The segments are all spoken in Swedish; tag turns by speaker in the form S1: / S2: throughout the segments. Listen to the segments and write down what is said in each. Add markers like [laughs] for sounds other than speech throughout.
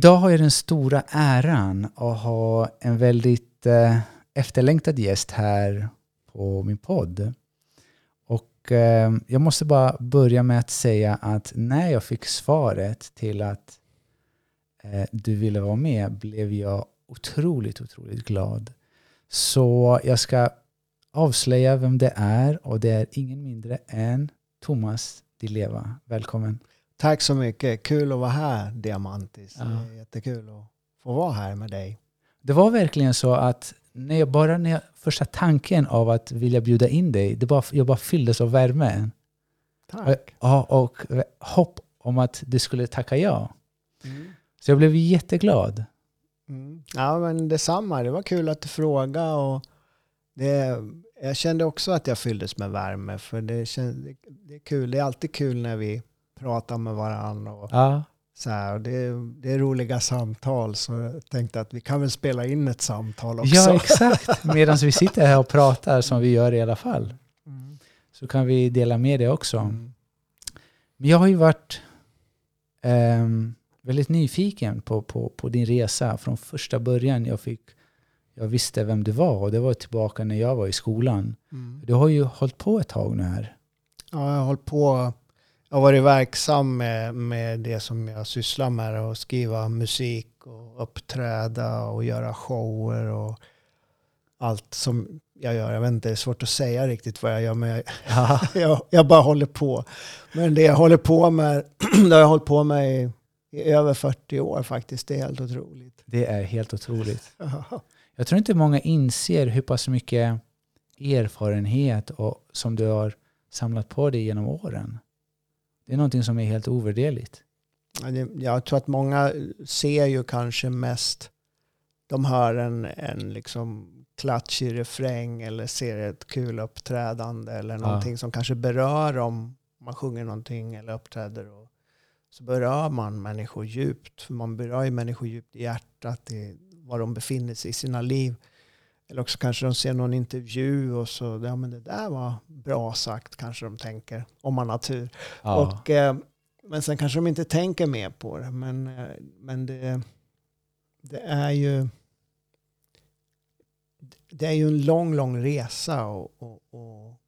S1: idag har jag den stora äran att ha en väldigt eh, efterlängtad gäst här på min podd. Och eh, jag måste bara börja med att säga att när jag fick svaret till att eh, du ville vara med blev jag otroligt, otroligt glad. Så jag ska avslöja vem det är och det är ingen mindre än Thomas Di Leva. Välkommen.
S2: Tack så mycket. Kul att vara här, Diamantis.
S1: Ja.
S2: Det är jättekul att få vara här med dig.
S1: Det var verkligen så att när jag bara när jag, första tanken av att vilja bjuda in dig, det bara, jag bara fylldes av värme.
S2: Tack.
S1: Ja, och hopp om att du skulle tacka ja.
S2: Mm.
S1: Så jag blev jätteglad.
S2: Mm. Ja, men detsamma. Det var kul att du frågade. Och det, jag kände också att jag fylldes med värme. För det, kände, det är kul. Det är alltid kul när vi pratar med varandra. Och
S1: Ja,
S2: så här, det, det är roliga samtal. Så jag tänkte att vi kan väl spela in ett samtal också.
S1: ja [laughs] exakt. Medan vi sitter här och pratar som vi gör i alla fall.
S2: Mm.
S1: Så kan vi dela med det också.
S2: Mm.
S1: Men jag har ju varit ehm, väldigt nyfiken på, på, på din resa från första början. Jag, fick, jag visste vem du var och det var tillbaka när jag var i skolan.
S2: Mm.
S1: Du har ju hållit på ett tag nu här.
S2: Ja, jag har hållit på. Jag har varit verksam med, med det som jag sysslar med. Att skriva musik och uppträda och göra shower och allt som jag gör. Jag vet inte, det är svårt att säga riktigt vad jag gör, men jag,
S1: Ja. [laughs]
S2: jag, jag bara håller på. Men det jag håller på med, [clears throat] det har jag hållit på med i, i över 40 år faktiskt. Det är helt otroligt.
S1: Det är helt otroligt. [laughs] Jag tror inte många inser hur pass mycket erfarenhet och, som du har samlat på dig genom åren. Det är någonting som är helt ovärderligt.
S2: Ja, Jag tror att många ser ju kanske mest, de hör en, en liksom klatschig refräng eller ser ett kul uppträdande eller
S1: Ja.
S2: någonting som kanske berör dem. Man sjunger någonting eller uppträder och så berör man människor djupt. För man berör ju människor djupt i hjärtat, i var de befinner sig i sina liv. Eller också kanske de ser någon intervju och så, ja men det där var bra sagt kanske de tänker, om man har tur.
S1: Ja.
S2: Och, eh, men sen kanske de inte tänker mer på det. Men, eh, men det, det är ju det är ju en lång, lång resa och, och, och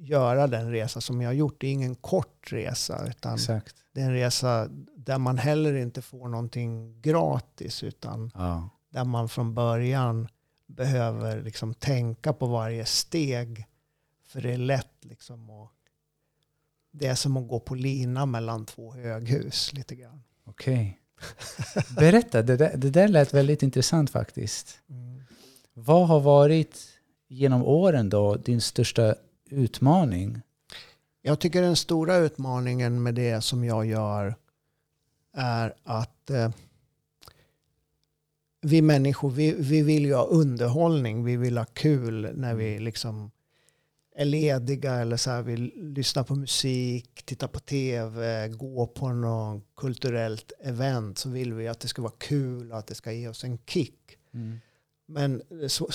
S2: göra den resa som jag har gjort. Det är ingen kort resa utan
S1: Exakt.
S2: det är en resa där man heller inte får någonting gratis utan
S1: Ja.
S2: där man från början behöver liksom tänka på varje steg. För det är lätt liksom att... Det är som att gå på lina mellan två höghus lite grann.
S1: Okej. Berätta, det där, det där lät väldigt intressant faktiskt. Vad har varit genom åren då din största utmaning?
S2: Jag tycker den stora utmaningen med det som jag gör är att eh, vi människor, vi, vi vill ju ha underhållning. Vi vill ha kul när vi liksom är lediga eller så här, vill lyssna på musik, titta på tv, gå på något kulturellt event så vill vi att det ska vara kul och att det ska ge oss en kick. Men så,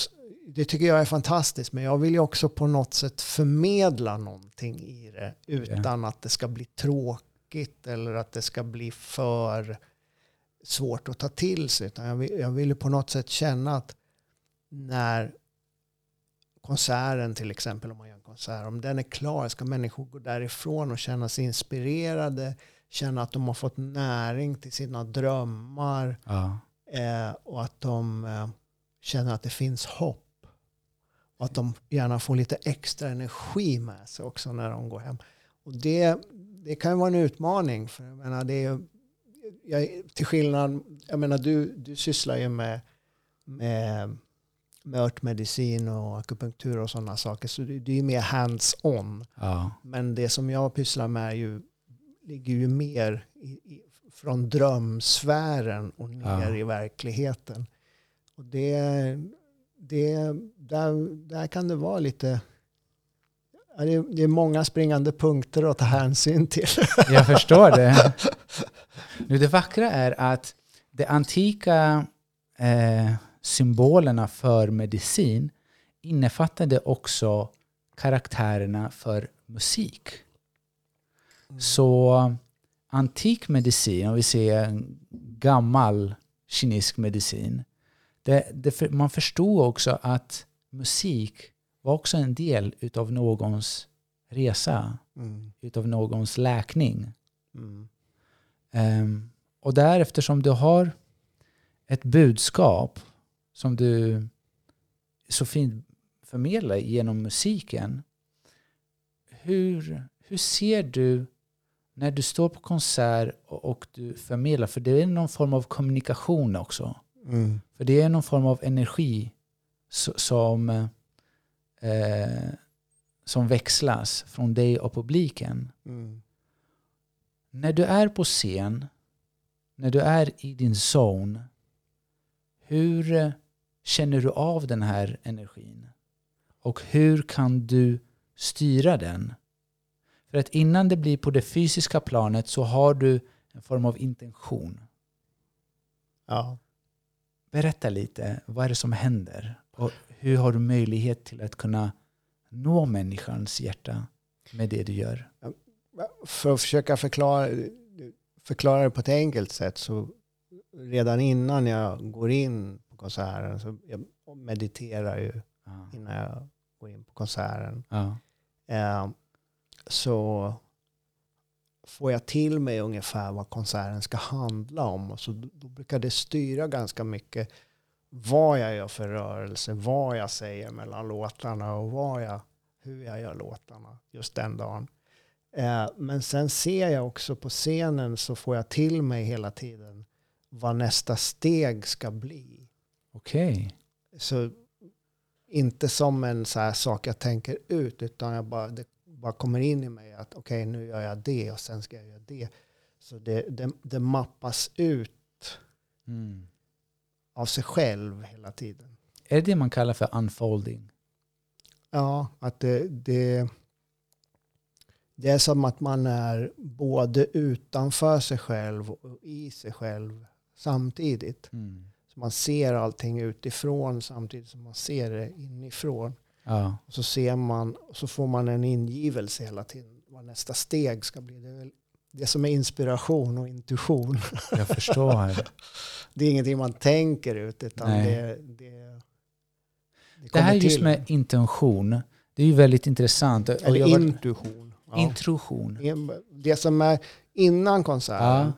S2: det tycker jag är fantastiskt. Men jag vill ju också på något sätt förmedla någonting i det. Utan att det ska bli tråkigt eller att det ska bli för svårt att ta till sig. Utan jag vill, jag vill ju på något sätt känna att när konserten till exempel, om man gör en konsert, om den är klar ska människor gå därifrån och känna sig inspirerade. Känna att de har fått näring till sina drömmar.
S1: Ja.
S2: Eh, och att de eh, känner att det finns hopp. Och att de gärna får lite extra energi med sig också när de går hem. Och det, det kan ju vara en utmaning. För jag menar, det är, jag, till skillnad, jag menar du, du sysslar ju med, med, med örtmedicin och akupunktur och sådana saker. Så det, det är ju mer hands-on.
S1: Ja.
S2: Men det som jag pysslar med ju, ligger ju mer i, i, från drömsfären och ner
S1: Ja.
S2: i verkligheten. Och det, det, där, där kan det vara lite... Det, är, många springande punkter att ta hänsyn till. [laughs]
S1: Jag förstår det. [laughs] Nu, det vackra är att de antika eh, symbolerna för medicin innefattade också karaktärerna för musik. Så antik medicin, om vi ser gammal kinesisk medicin. Det, det, man förstod också att musik var också en del utav någons resa, mm. utav någons läkning. Mm. Um, och där eftersom du har ett budskap som du så fint förmedlar genom musiken. Hur, hur ser du när du står på konsert och, och du förmedlar? För det är någon form av kommunikation också. Mm. För det är någon form av energi som, eh, som växlas från dig och publiken. Mm. När du är på scen, när du är i din zone, hur känner du av den här energin? Och hur kan du styra den? För att innan det blir på det fysiska planet så har du en form av intention.
S2: Ja.
S1: Berätta lite, vad är det som händer? Och hur har du möjlighet till att kunna nå människans hjärta med det du gör?
S2: För att försöka förklara, förklara det på ett enkelt sätt så redan innan jag går in på konserten så jag mediterar ju ja. innan jag går in på konserten. Ja. Eh, så får jag till mig ungefär vad konserten ska handla om. Och så då brukar det styra ganska mycket vad jag gör för rörelse, vad jag säger mellan låtarna och vad jag, hur jag gör låtarna just den dagen. Eh, men sen ser jag också på scenen så får jag till mig hela tiden vad nästa steg ska bli.
S1: Okej. Okay.
S2: Så inte som en så här sak jag tänker ut, utan jag bara, det bara kommer in i mig att okej, okay, nu gör jag det och sen ska jag göra det. Så det, det, det mappas ut mm. Av sig själv hela tiden.
S1: Är det det man kallar för unfolding?
S2: Ja, att det, det, det är som att man är både utanför sig själv och i sig själv samtidigt. Mm. Så man ser allting utifrån samtidigt som man ser det inifrån. Ja. Och så ser man, så får man en ingivelse hela tiden vad nästa steg ska bli. Det är väl det som är inspiration och intuition. [laughs]
S1: Jag förstår.
S2: det är ingenting man tänker ut, utan Nej. det, det, det,
S1: det här just med intention, det är ju väldigt intressant.
S2: Eller intuition.
S1: Ja. Intrusion.
S2: Det som är innan konserten, ja.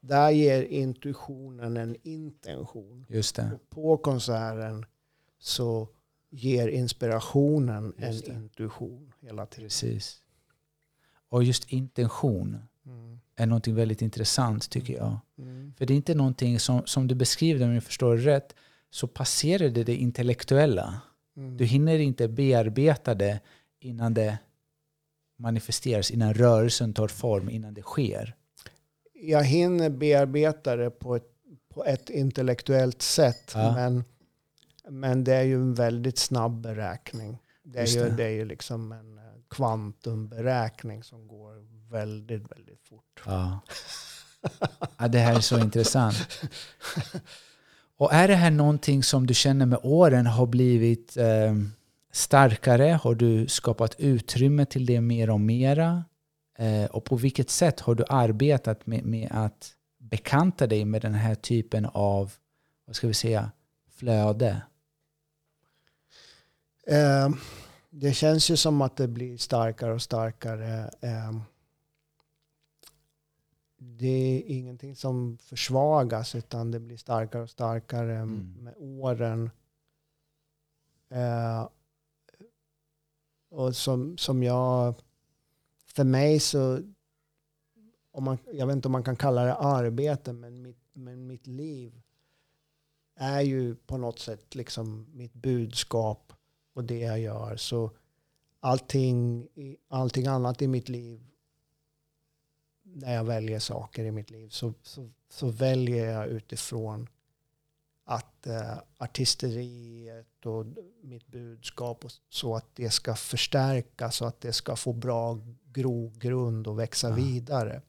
S2: där ger intuitionen en intention.
S1: Just det.
S2: Och på konserten så ger inspirationen en intuition hela tiden.
S1: Precis. Och just intention mm. är någonting väldigt intressant tycker jag. Mm. För det är inte någonting som, som du beskriver, om jag förstår det rätt, så passerar det det intellektuella. Mm. Du hinner inte bearbeta det innan det manifesteras, innan rörelsen tar form, innan det sker.
S2: Jag hinner bearbeta det på ett, på ett intellektuellt sätt, ja. men men det är ju en väldigt snabb beräkning. Det är, ju, det är ju liksom en eh, kvantumberäkning som går väldigt, väldigt fort.
S1: Ja. ja, det här är så intressant. Och är det här någonting som du känner med åren har blivit eh, starkare? Har du skapat utrymme till det mer och mera? Eh, och på vilket sätt har du arbetat med, med att bekanta dig med den här typen av, vad ska vi säga, flöde?
S2: Eh, det känns ju som att det blir starkare och starkare. Det är ingenting som försvagas utan det blir starkare och starkare mm. med åren. Eh, och som, som jag, för mig så, om man, jag vet inte om man kan kalla det arbete, men mitt, men mitt liv är ju på något sätt liksom mitt budskap och det jag gör. Så allting, allting annat i mitt liv, när jag väljer saker i mitt liv, så, så, så väljer jag utifrån att eh, artisteriet och mitt budskap och så att det ska förstärkas och att det ska få bra grogrund och växa ja. vidare.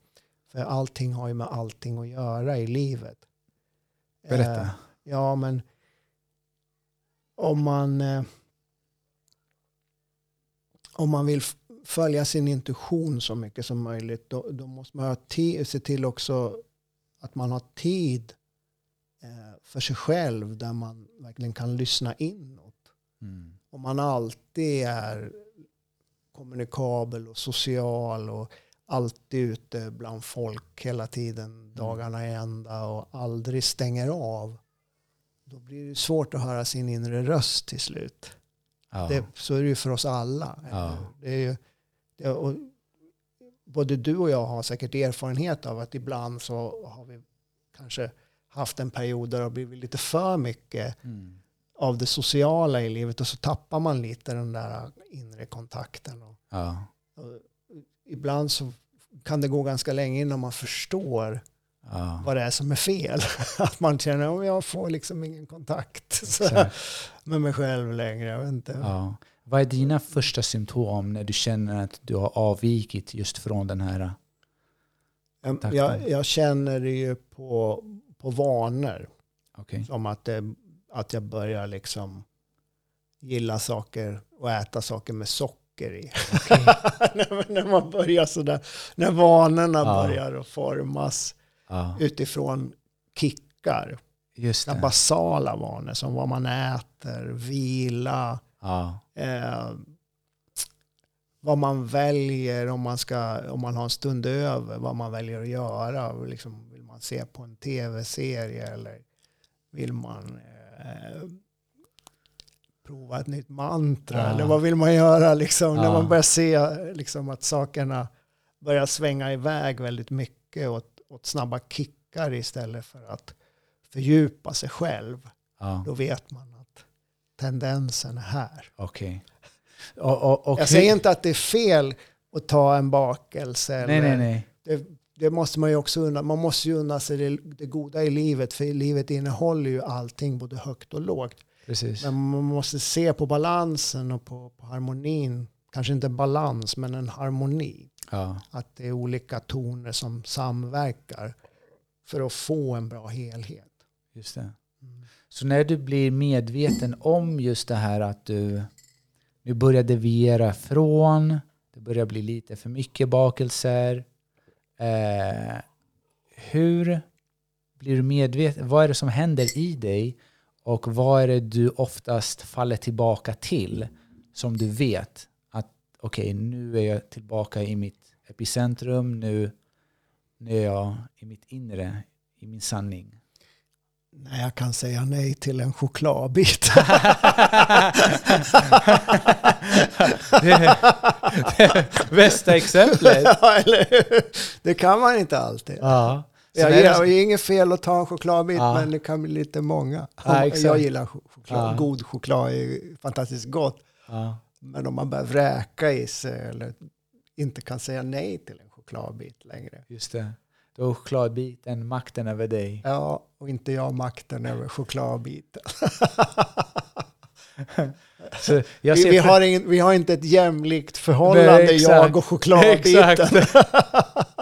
S2: För allting har ju med allting att göra i livet.
S1: Berätta. Eh,
S2: ja, men om man... Eh, om man vill följa sin intuition så mycket som möjligt, då, då måste man ha se till också att man har tid eh, för sig själv där man verkligen kan lyssna inåt.
S1: Mm.
S2: Om man alltid är kommunikabel och social och alltid ute bland folk hela tiden, dagarna i ända och aldrig stänger av. Då blir det svårt att höra sin inre röst till slut.
S1: Ja.
S2: Det, så är det ju för oss alla.
S1: Ja.
S2: Det är ju, och både du och jag har säkert erfarenhet av att ibland så har vi kanske haft en period där det har blivit lite för mycket
S1: Mm.
S2: av det sociala i livet och så tappar man lite den där inre kontakten. Och,
S1: Ja.
S2: och ibland så kan det gå ganska länge innan man förstår
S1: Ja.
S2: vad det är som är fel. [laughs] Att man känner att jag får liksom ingen kontakt [laughs] med mig själv längre. Jag inte.
S1: Ja. Vad är dina första symptom när du känner att du har avvikit just från den här...
S2: Jag,
S1: Tack.
S2: jag, jag känner det ju på, på vanor.
S1: Okej.
S2: Som att, det, att jag börjar liksom gilla saker och äta saker med socker i. [laughs] när, när man börjar sådär, när vanorna
S1: Ja.
S2: börjar att formas
S1: Ja.
S2: utifrån kickar.
S1: Just det.
S2: basala vanor som vad man äter, vila,
S1: Ja.
S2: eh, vad man väljer om man, ska, om man har en stund över, vad man väljer att göra. Liksom, vill man se på en tv-serie eller vill man eh, prova ett nytt mantra?
S1: Ja.
S2: Eller vad vill man göra liksom, när
S1: Ja.
S2: man börjar se liksom, att sakerna börjar svänga iväg väldigt mycket åt, åt snabba kickar istället för att fördjupa sig själv.
S1: Ja.
S2: Då vet man tendensen är här.
S1: Okej. Och, och, och
S2: Jag säger inte att det är fel att ta en bakelse.
S1: Nej, nej, nej.
S2: Det, det måste man ju också unna. Man måste ju unna sig det, det goda i livet. För livet innehåller ju allting både högt och lågt.
S1: Precis.
S2: Men man måste se på balansen och på, på harmonin. Kanske inte balans, men en harmoni.
S1: Ja.
S2: Att det är olika toner som samverkar för att få en bra helhet.
S1: Just det. Så när du blir medveten om just det här att du nu börjar deviera från, det börjar bli lite för mycket bakelser. Eh, hur blir du medveten? Vad är det som händer i dig? Och vad är det du oftast faller tillbaka till som du vet att okej, nu är jag tillbaka i mitt epicentrum, nu, nu är jag i mitt inre, i min sanning.
S2: När jag kan säga nej till en chokladbit. [laughs] [laughs]
S1: det, det bästa exemplet.
S2: Det kan man inte alltid.
S1: Ja. Så
S2: Jag gillar,
S1: det-
S2: är inget fel att ta en chokladbit,
S1: Ja.
S2: men det kan bli lite många.
S1: Ja,
S2: jag gillar ch- choklad.
S1: Ja.
S2: God choklad är fantastiskt gott. Men om man börjar vräka i sig eller inte kan säga nej till en chokladbit längre.
S1: Just det. Då har chokladbiten makten över dig.
S2: Ja, och inte jag makten över chokladbiten. [laughs] Vi, vi, har ingen, vi har inte ett jämlikt förhållande,
S1: Nej,
S2: jag och chokladbiten. [laughs]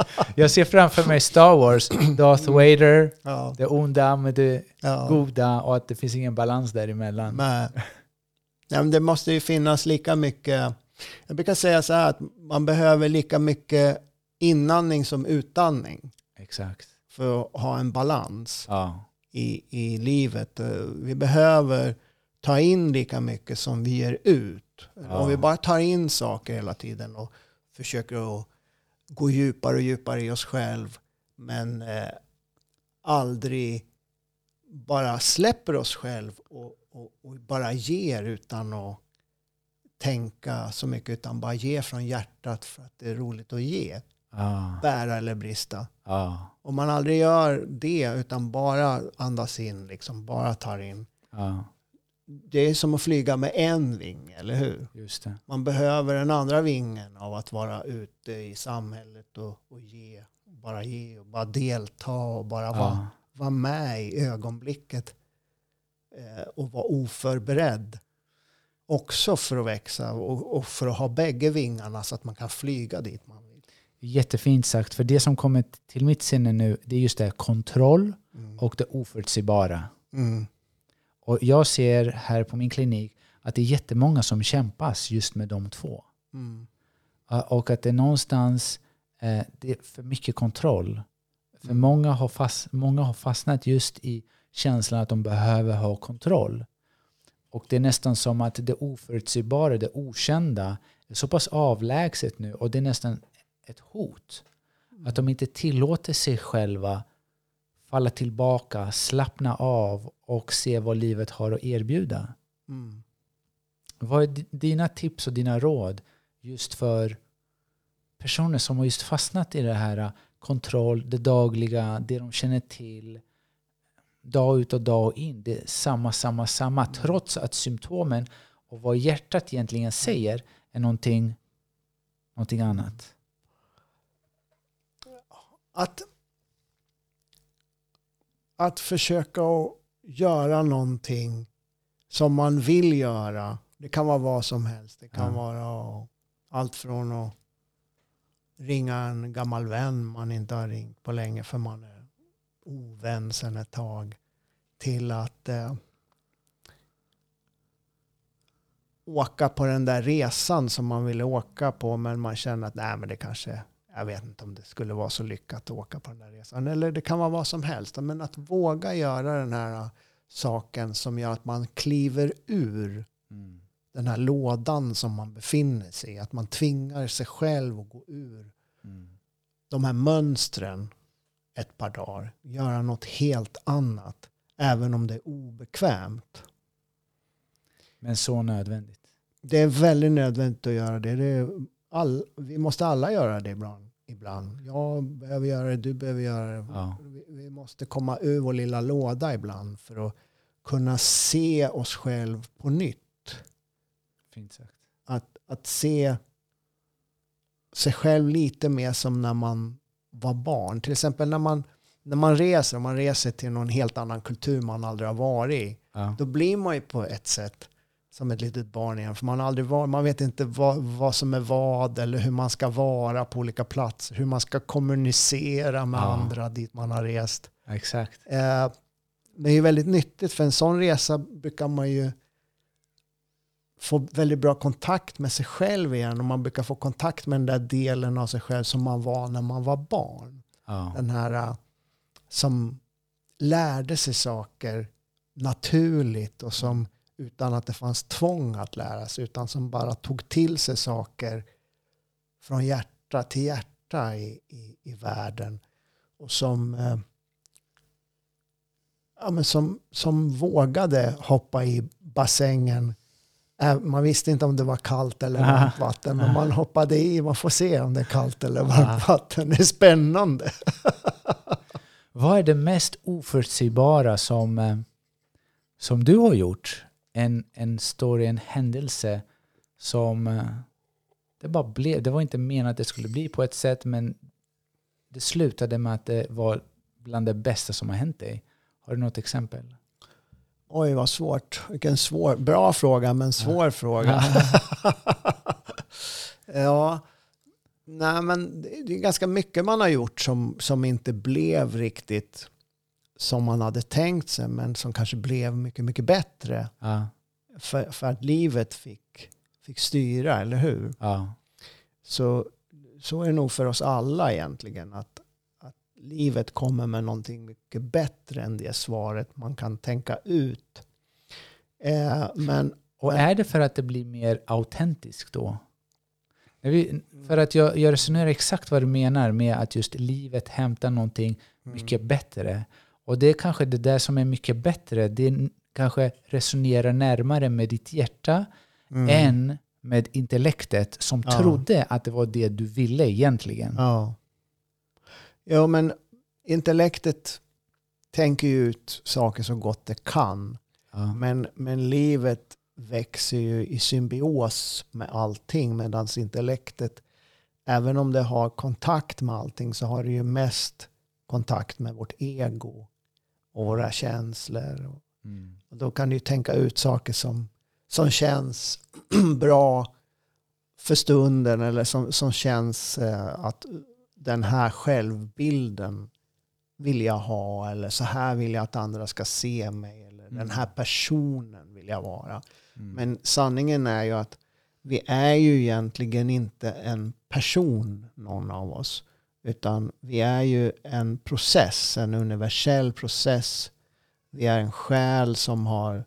S2: [laughs]
S1: Jag ser framför mig Star Wars, Darth Vader,
S2: Ja,
S1: det onda med det
S2: ja.
S1: goda och att det finns ingen balans däremellan.
S2: Men, nej, men det måste ju finnas lika mycket, jag brukar säga så här att man behöver lika mycket inandning som utandning
S1: Exakt.
S2: för att ha en balans
S1: Ja.
S2: i, i livet. Eh, Vi behöver ta in lika mycket som vi ger ut.
S1: Ja.
S2: Om vi bara tar in saker hela tiden och försöker att gå djupare och djupare i oss själv men eh, aldrig bara släpper oss själv och, och, och bara ger utan att tänka så mycket utan bara ge från hjärtat för att det är roligt att ge.
S1: Ja.
S2: Bära eller brista.
S1: Ja.
S2: Om man aldrig gör det utan bara andas in, liksom bara tar in.
S1: Ja.
S2: Det är som att flyga med en vinge, eller hur? Man behöver den andra vingen av att vara ute i samhället och, och ge. Bara ge och bara delta och bara vara,
S1: Ja.
S2: vara med i ögonblicket. Eh, och vara oförberedd. Också för att växa och, och för att ha bägge vingarna så att man kan flyga dit man.
S1: Jättefint sagt. För det som kommer till mitt sinne nu, det är just det här kontroll
S2: Mm.
S1: och det oförutsägbara.
S2: Mm.
S1: Och jag ser här på min klinik att det är jättemånga som kämpas just med de två.
S2: Mm.
S1: Och att det är någonstans eh, det är för mycket kontroll För många har, fast, många har fastnat just i känslan att de behöver ha kontroll. Och det är nästan som att det oförutsägbara, det okända, är så pass avlägset nu och det är nästan ett hot. Att de inte tillåter sig själva falla tillbaka, slappna av och se vad livet har att erbjuda.
S2: Mm.
S1: Vad är dina tips och dina råd just för personer som har just fastnat i det här kontroll, det dagliga, det de känner till dag ut och dag in. Det är samma, samma, samma. Trots att symptomen och vad hjärtat egentligen säger är någonting, någonting annat.
S2: Att, att försöka att göra någonting som man vill göra. Det kan vara vad som helst. Det kan
S1: Ja.
S2: vara allt från att ringa en gammal vän man inte har ringt på länge för man är ovän sedan ett tag. Till att eh, åka på den där resan som man ville åka på men man känner att nej men det kanske, jag vet inte om det skulle vara så lyckat att åka på den där resan. Eller det kan vara vad som helst. Men att våga göra den här eh, saken som gör att man kliver ur
S1: Mm.
S2: den här lådan som man befinner sig i. Att man tvingar sig själv att gå ur
S1: Mm.
S2: de här mönstren ett par dagar. Göra något helt annat. Även om det är obekvämt.
S1: Men så nödvändigt.
S2: Det är väldigt nödvändigt att göra det. det är all, vi måste alla göra det ibland. ibland. Jag behöver göra det, du behöver göra det.
S1: Ja.
S2: Vi, vi måste komma ur vår lilla låda ibland för att kunna se oss själv på nytt.
S1: Fint sagt.
S2: Att, att se sig själv lite mer som när man var barn. Till exempel när man, när man reser, om man reser till någon helt annan kultur man aldrig har varit i.
S1: Ja.
S2: Då blir man ju på ett sätt som ett litet barn igen. För man aldrig varit, man vet inte vad, vad som är vad eller hur man ska vara på olika platser. Hur man ska kommunicera med
S1: Ja.
S2: andra dit man har rest.
S1: Exakt.
S2: Eh, det är ju väldigt nyttigt för en sån resa brukar man ju få väldigt bra kontakt med sig själv igen och man brukar få kontakt med den där delen av sig själv som man var när man var barn.
S1: Ja.
S2: Den här eh, som lärde sig saker naturligt och som utan att det fanns tvång att lära sig utan som bara tog till sig saker från hjärta till hjärta i, i, i världen och som, eh, ja, men som, som vågade hoppa i bassängen. Man visste inte om det var kallt eller
S1: Ah.
S2: varmt vatten, men man hoppade i. Man får se om det är kallt eller varmt
S1: Ah.
S2: vatten. Det är spännande.
S1: Vad är det mest oförutsägbara som, eh, som du har gjort? En, en story, en händelse som eh, det bara blev. Det var inte menat att det skulle bli på ett sätt men det slutade med att det var bland det bästa som har hänt dig. Har du något exempel?
S2: Oj, vad svårt. Vilken svår, bra fråga, men svår fråga. [laughs] ja, nej men det är ganska mycket man har gjort som, som inte blev riktigt som man hade tänkt sig, men som kanske blev mycket, mycket bättre.
S1: Ja,
S2: För, för att livet fick, fick styra, eller hur?
S1: ja,
S2: Så, så är det nog för oss alla egentligen. Att, att livet kommer med någonting mycket bättre än det svaret man kan tänka ut. Eh, men
S1: Och är det för att det blir mer autentiskt då? Vi, för att jag, jag resonerar exakt vad du menar med att just livet hämtar någonting mycket bättre. Och det är kanske det där som är mycket bättre. Det kanske resonerar närmare med ditt hjärta
S2: Mm.
S1: än med intellektet som
S2: Ja.
S1: trodde att det var det du ville egentligen.
S2: Ja. Jo, men intellektet tänker ju ut saker så gott det kan.
S1: Ja.
S2: Men, men livet växer ju i symbios med allting medan intellektet, även om det har kontakt med allting så har det ju mest kontakt med vårt ego och våra känslor.
S1: Mm.
S2: Och då kan du tänka ut saker som, som känns [clears throat] bra för stunden eller som, som känns eh, att den här självbilden vill jag ha eller så här vill jag att andra ska se mig eller
S1: Mm.
S2: den här personen vill jag vara.
S1: Mm.
S2: Men sanningen är ju att vi är ju egentligen inte en person någon av oss Utan vi är ju en process, en universell process. Vi är en själ som har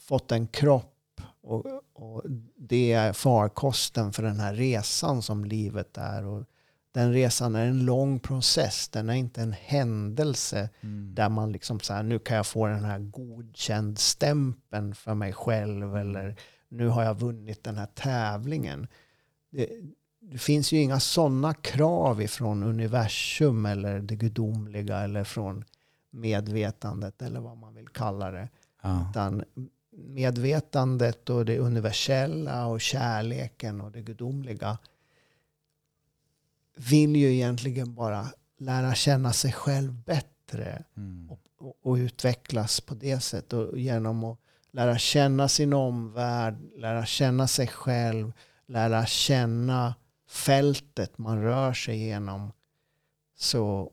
S2: fått en kropp och, och det är farkosten för den här resan som livet är. Och den resan är en lång process. Den är inte en händelse
S1: Mm.
S2: där man liksom så här, nu kan jag få den här godkänd stämpeln för mig själv eller nu har jag vunnit den här tävlingen. Det, det finns ju inga sådana krav ifrån universum eller det gudomliga eller från medvetandet eller vad man vill kalla det.
S1: Ja.
S2: Utan medvetandet och det universella och kärleken och det gudomliga vill ju egentligen bara lära känna sig själv bättre
S1: Mm.
S2: och, och utvecklas på det sättet. Och genom att lära känna sin omvärld, lära känna sig själv, lära känna fältet man rör sig genom så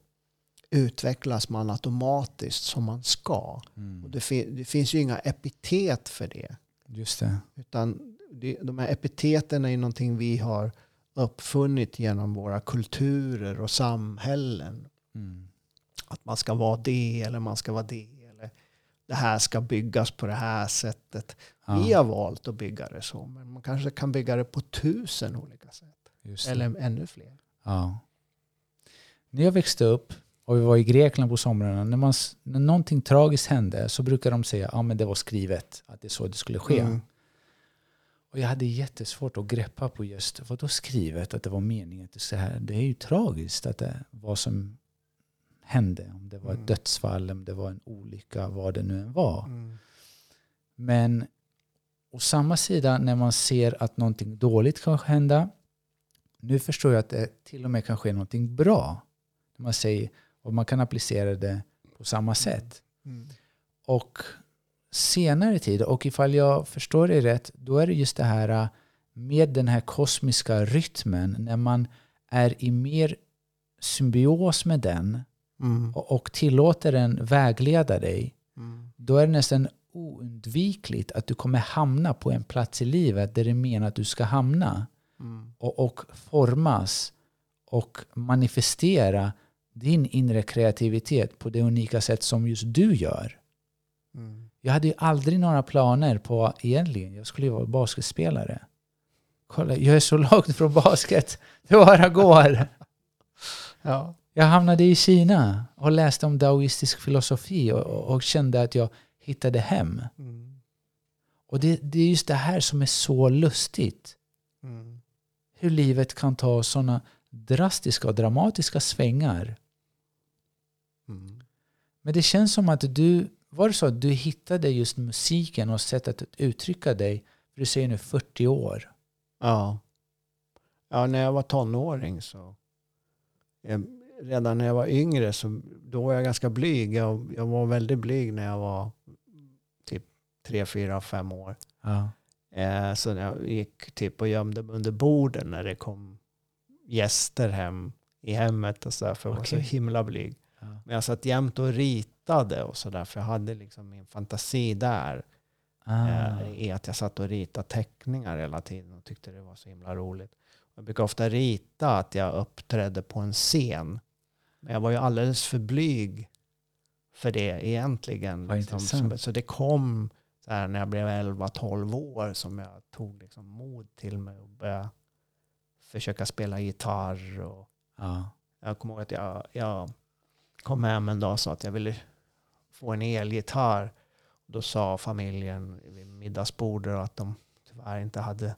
S2: utvecklas man automatiskt som man ska. Och
S1: Mm.
S2: det, fin- det finns ju inga epitet för det.
S1: Just det.
S2: Utan det, de här epiteten är ju någonting vi har uppfunnit genom våra kulturer och samhällen.
S1: Mm.
S2: Att man ska vara det eller man ska vara det. Eller det här ska byggas på det här sättet. Vi
S1: Ja,
S2: har valt att bygga det så. Men man kanske kan bygga det på tusen olika sätt. Eller ännu fler.
S1: Ja. När jag växte upp och vi var i Grekland på somrarna, när, man, när någonting tragiskt hände så brukar de säga att ah, men det var skrivet, att det är så det skulle ske.
S2: Mm.
S1: Och jag hade jättesvårt att greppa på just vad då skrivet, att det var meningen. Att det, så här, det är ju tragiskt att det, vad som hände. Om det var ett
S2: Mm.
S1: dödsfall, om det var en olycka, vad det nu än var.
S2: Mm.
S1: Men å samma sida när man ser att någonting dåligt kan hända. Nu förstår jag att det till och med kan ske någonting bra. När man säger, och man kan applicera det på samma sätt.
S2: Mm.
S1: Och senare tid, och ifall jag förstår det rätt, då är det just det här äh, med den här kosmiska rytmen, när man är i mer symbios med den
S2: Mm.
S1: och, och tillåter den vägleda dig,
S2: Mm.
S1: då är det nästan oundvikligt att du kommer hamna på en plats i livet där det är menar att du ska hamna
S2: Mm.
S1: och, och formas och manifestera din inre kreativitet på det unika sätt som just du gör.
S2: Mm.
S1: Jag hade ju aldrig några planer på egentligen, jag skulle ju vara basketspelare. Kolla, jag är så [laughs] långt från basket. Det bara går. [laughs]
S2: Ja.
S1: Jag hamnade i Kina och läste om daoistisk filosofi och, och, och kände att jag hittade hem.
S2: Mm.
S1: Och det, det är just det här som är så lustigt. Hur livet kan ta sådana drastiska och dramatiska svängar.
S2: Mm.
S1: Men det känns som att du, var det så att du hittade just musiken och sättet att uttrycka dig, för du säger nu 40 år.
S2: Ja. Ja, när jag var tonåring så. eh, Redan när jag var yngre så då var jag ganska blyg. Jag, jag var väldigt blyg när jag var typ tre, fyra, fem år.
S1: Ja.
S2: Eh, så jag gick typ och gömde mig under borden när det kom gäster hem i hemmet och sådär för jag var så himla blyg.
S1: Ja.
S2: Men jag satt jämt och ritade och sådär för jag hade liksom min fantasi där.
S1: Ah.
S2: eh, i att jag satt och ritade teckningar hela tiden och tyckte det var så himla roligt. Jag brukar ofta rita att jag uppträdde på en scen. Men jag var ju alldeles för blyg för det egentligen. Liksom. så det kom så här när jag blev 11-12 år som jag tog liksom mod till mig och började försöka spela gitarr. Och
S1: Ja.
S2: jag kommer ihåg att jag, jag kom hem en dag och sa att jag ville få en elgitarr. Då sa familjen vid middagsbordet att de tyvärr inte hade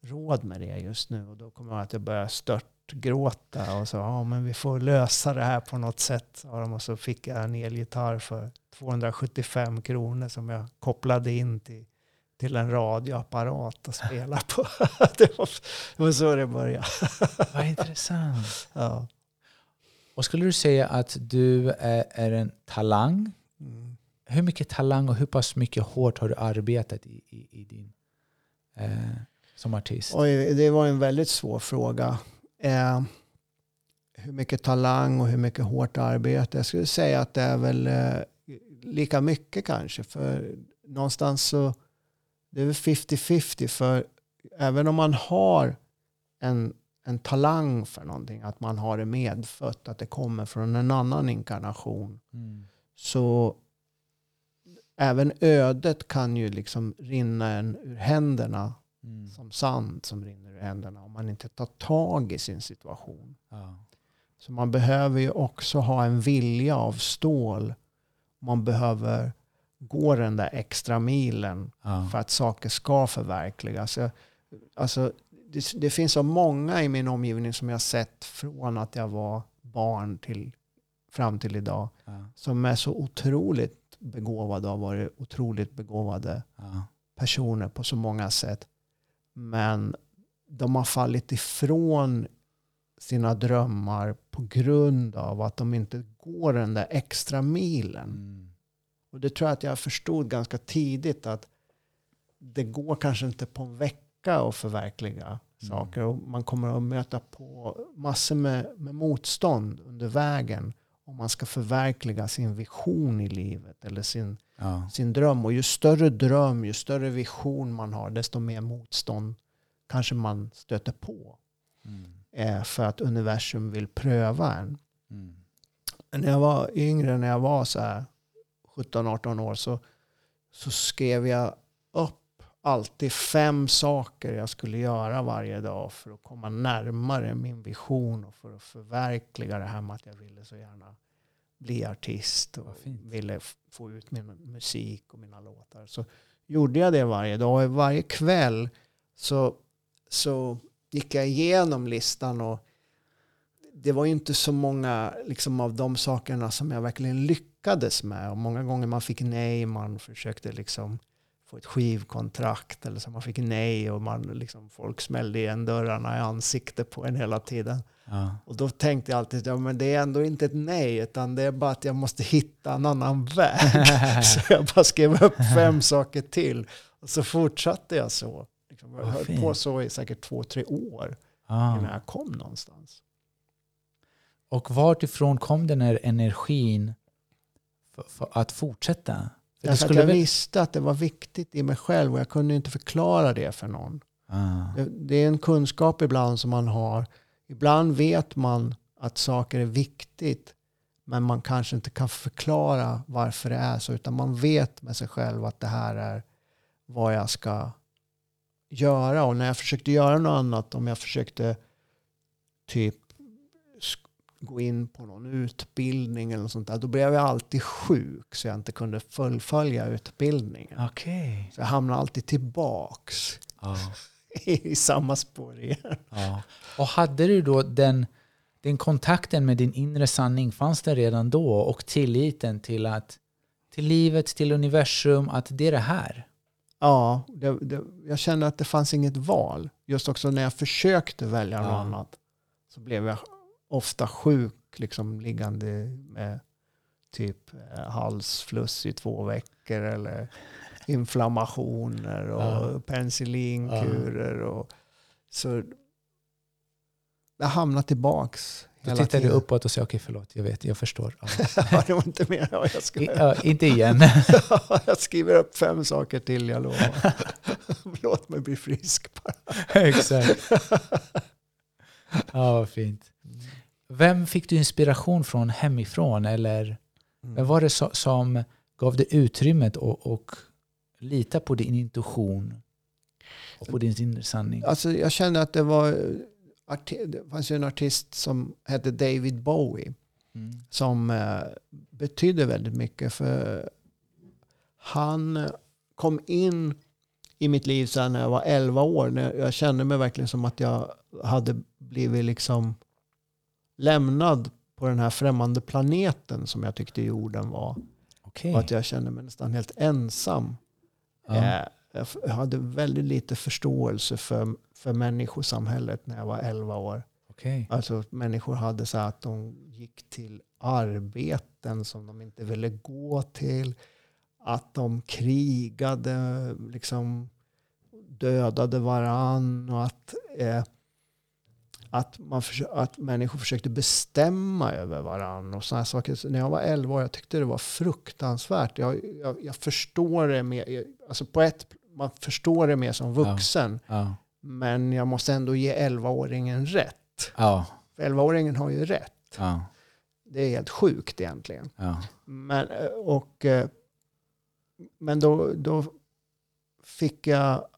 S2: råd med det just nu. Och då kommer jag ihåg att jag började störtgråta och sa ja men vi får lösa det här på något sätt. sa de. Och så fick jag en elgitarr för 275 kronor som jag kopplade in till, till en radioapparat och spelade [laughs] på. [laughs] det, var, det var så det började. [laughs]
S1: Vad intressant.
S2: Ja.
S1: Och skulle du säga att du är, är en talang?
S2: Mm.
S1: Hur mycket talang och hur pass mycket hårt har du arbetat i, i, i din, eh, som artist?
S2: Oj, det var en väldigt svår fråga. Eh, hur mycket talang och hur mycket hårt arbete? Jag skulle säga att det är väl eh, lika mycket kanske. För någonstans så det är väl 50-50. För även om man har en, en talang för någonting, att man har det medfött, att det kommer från en annan inkarnation.
S1: Mm.
S2: Så även ödet kan ju liksom rinna en ur händerna
S1: Mm.
S2: som sand som rinner ur händerna om man inte tar tag i sin situation.
S1: Ja.
S2: Så man behöver ju också ha en vilja av stål. Man behöver gå den där extra milen
S1: Ja.
S2: för att saker ska förverkligas. Jag- Alltså, det, det finns så många i min omgivning som jag sett från att jag var barn till fram till idag
S1: Ja.
S2: som är så otroligt begåvade och har varit otroligt begåvade
S1: Ja.
S2: personer på så många sätt. Men de har fallit ifrån sina drömmar på grund av att de inte går den där extra milen.
S1: Mm.
S2: Och det tror jag att jag förstod ganska tidigt att det går kanske inte på en vecka att förverkliga saker. Och man kommer att möta på massor med, med motstånd under vägen om man ska förverkliga sin vision i livet eller sin,
S1: Ja.
S2: sin dröm. Och ju större dröm, ju större vision man har, desto mer motstånd kanske man stöter på.
S1: Mm.
S2: Eh, för att universum vill pröva en.
S1: Mm.
S2: när jag var yngre, när jag var så här 17-18 år, så, så skrev jag alltid fem saker jag skulle göra varje dag för att komma närmare min vision och för att förverkliga det här med att jag ville så gärna bli artist och ville få ut min musik och mina låtar. Så gjorde jag det varje dag och varje kväll så, så gick jag igenom listan och det var ju inte så många liksom, av de sakerna som jag verkligen lyckades med. Och många gånger man fick nej, man försökte liksom få ett skivkontrakt eller så man fick nej och man, liksom, folk smällde igen dörrarna i ansiktet på en hela tiden.
S1: Ja.
S2: Och då tänkte jag alltid, ja men det är ändå inte ett nej, utan det är bara att jag måste hitta en annan väg. [laughs] så jag bara skrev upp fem saker till. Och så fortsatte jag så. Liksom, jag höll på så i säkert två, tre år
S1: Ja.
S2: innan jag kom någonstans.
S1: Och vartifrån kom den här energin för, för att fortsätta? Det
S2: Därför att
S1: skulle
S2: jag visste att det var viktigt i mig själv och jag kunde inte förklara det för någon.
S1: Ah.
S2: Det, det är en kunskap ibland som man har. Ibland vet man att saker är viktigt men man kanske inte kan förklara varför det är så utan man vet med sig själv att det här är vad jag ska göra och när jag försökte göra något annat om jag försökte typ gå in på någon utbildning eller något sånt där då blev jag alltid sjuk så jag inte kunde fullfölja utbildningen.
S1: Okej.
S2: Så jag hamnade alltid tillbaks
S1: Ja. [laughs]
S2: i samma spår igen.
S1: Ja. Och hade du då den, den kontakten med din inre sanning, fanns den redan då? Och tilliten till att till livet, till universum, att det är det här?
S2: Ja, det, det, jag kände att det fanns inget val. Just också när jag försökte välja något
S1: Ja.
S2: annat så blev jag ofta sjuk, liksom liggande med typ eh, halsfluss i två veckor eller inflammationer och
S1: Ja.
S2: penicillinkurer. Och, så jag hamnade tillbaks
S1: Då tittar du
S2: tiden.
S1: uppåt och säger okej förlåt, jag vet, jag förstår. [laughs] Ja.
S2: Det var inte mer. Ja, jag, skulle,
S1: ja, inte igen. [laughs]
S2: jag skriver upp fem saker till, jag lovar. [laughs] Låt mig bli frisk bara.
S1: Exakt. Ja, vad fint. Vem fick du inspiration från hemifrån? Eller vem var det so- som gav dig utrymmet och, och lita på din intuition och på din inre sanning?
S2: Alltså, jag kände att det var... arti- Det fanns ju en artist som hette David Bowie
S1: Mm.
S2: som eh, betydde väldigt mycket. För han eh, kom in i mitt liv sen när jag var 11 år. När jag kände mig verkligen som att jag hade blivit liksom lämnad på den här främmande planeten som jag tyckte jorden var.
S1: Okej.
S2: Och att jag kände mig nästan helt ensam.
S1: Ja.
S2: Eh, Jag hade väldigt lite förståelse för, för människosamhället när jag var 11 år.
S1: Okej.
S2: Alltså människor hade så att de gick till arbeten som de inte ville gå till. Att de krigade, liksom dödade varann och att, eh, att, man försö- att människor försökte bestämma över varann och sådana saker. Så när jag var 11 år jag tyckte det var fruktansvärt. Jag, jag, jag förstår det mer, alltså på ett, man förstår det mer som vuxen.
S1: Ja.
S2: Men jag måste ändå ge 11-åringen rätt.
S1: Ja.
S2: För 11-åringen har ju rätt.
S1: Ja.
S2: Det är helt sjukt egentligen.
S1: Ja.
S2: Men, eh, och, eh, men då, då fick jag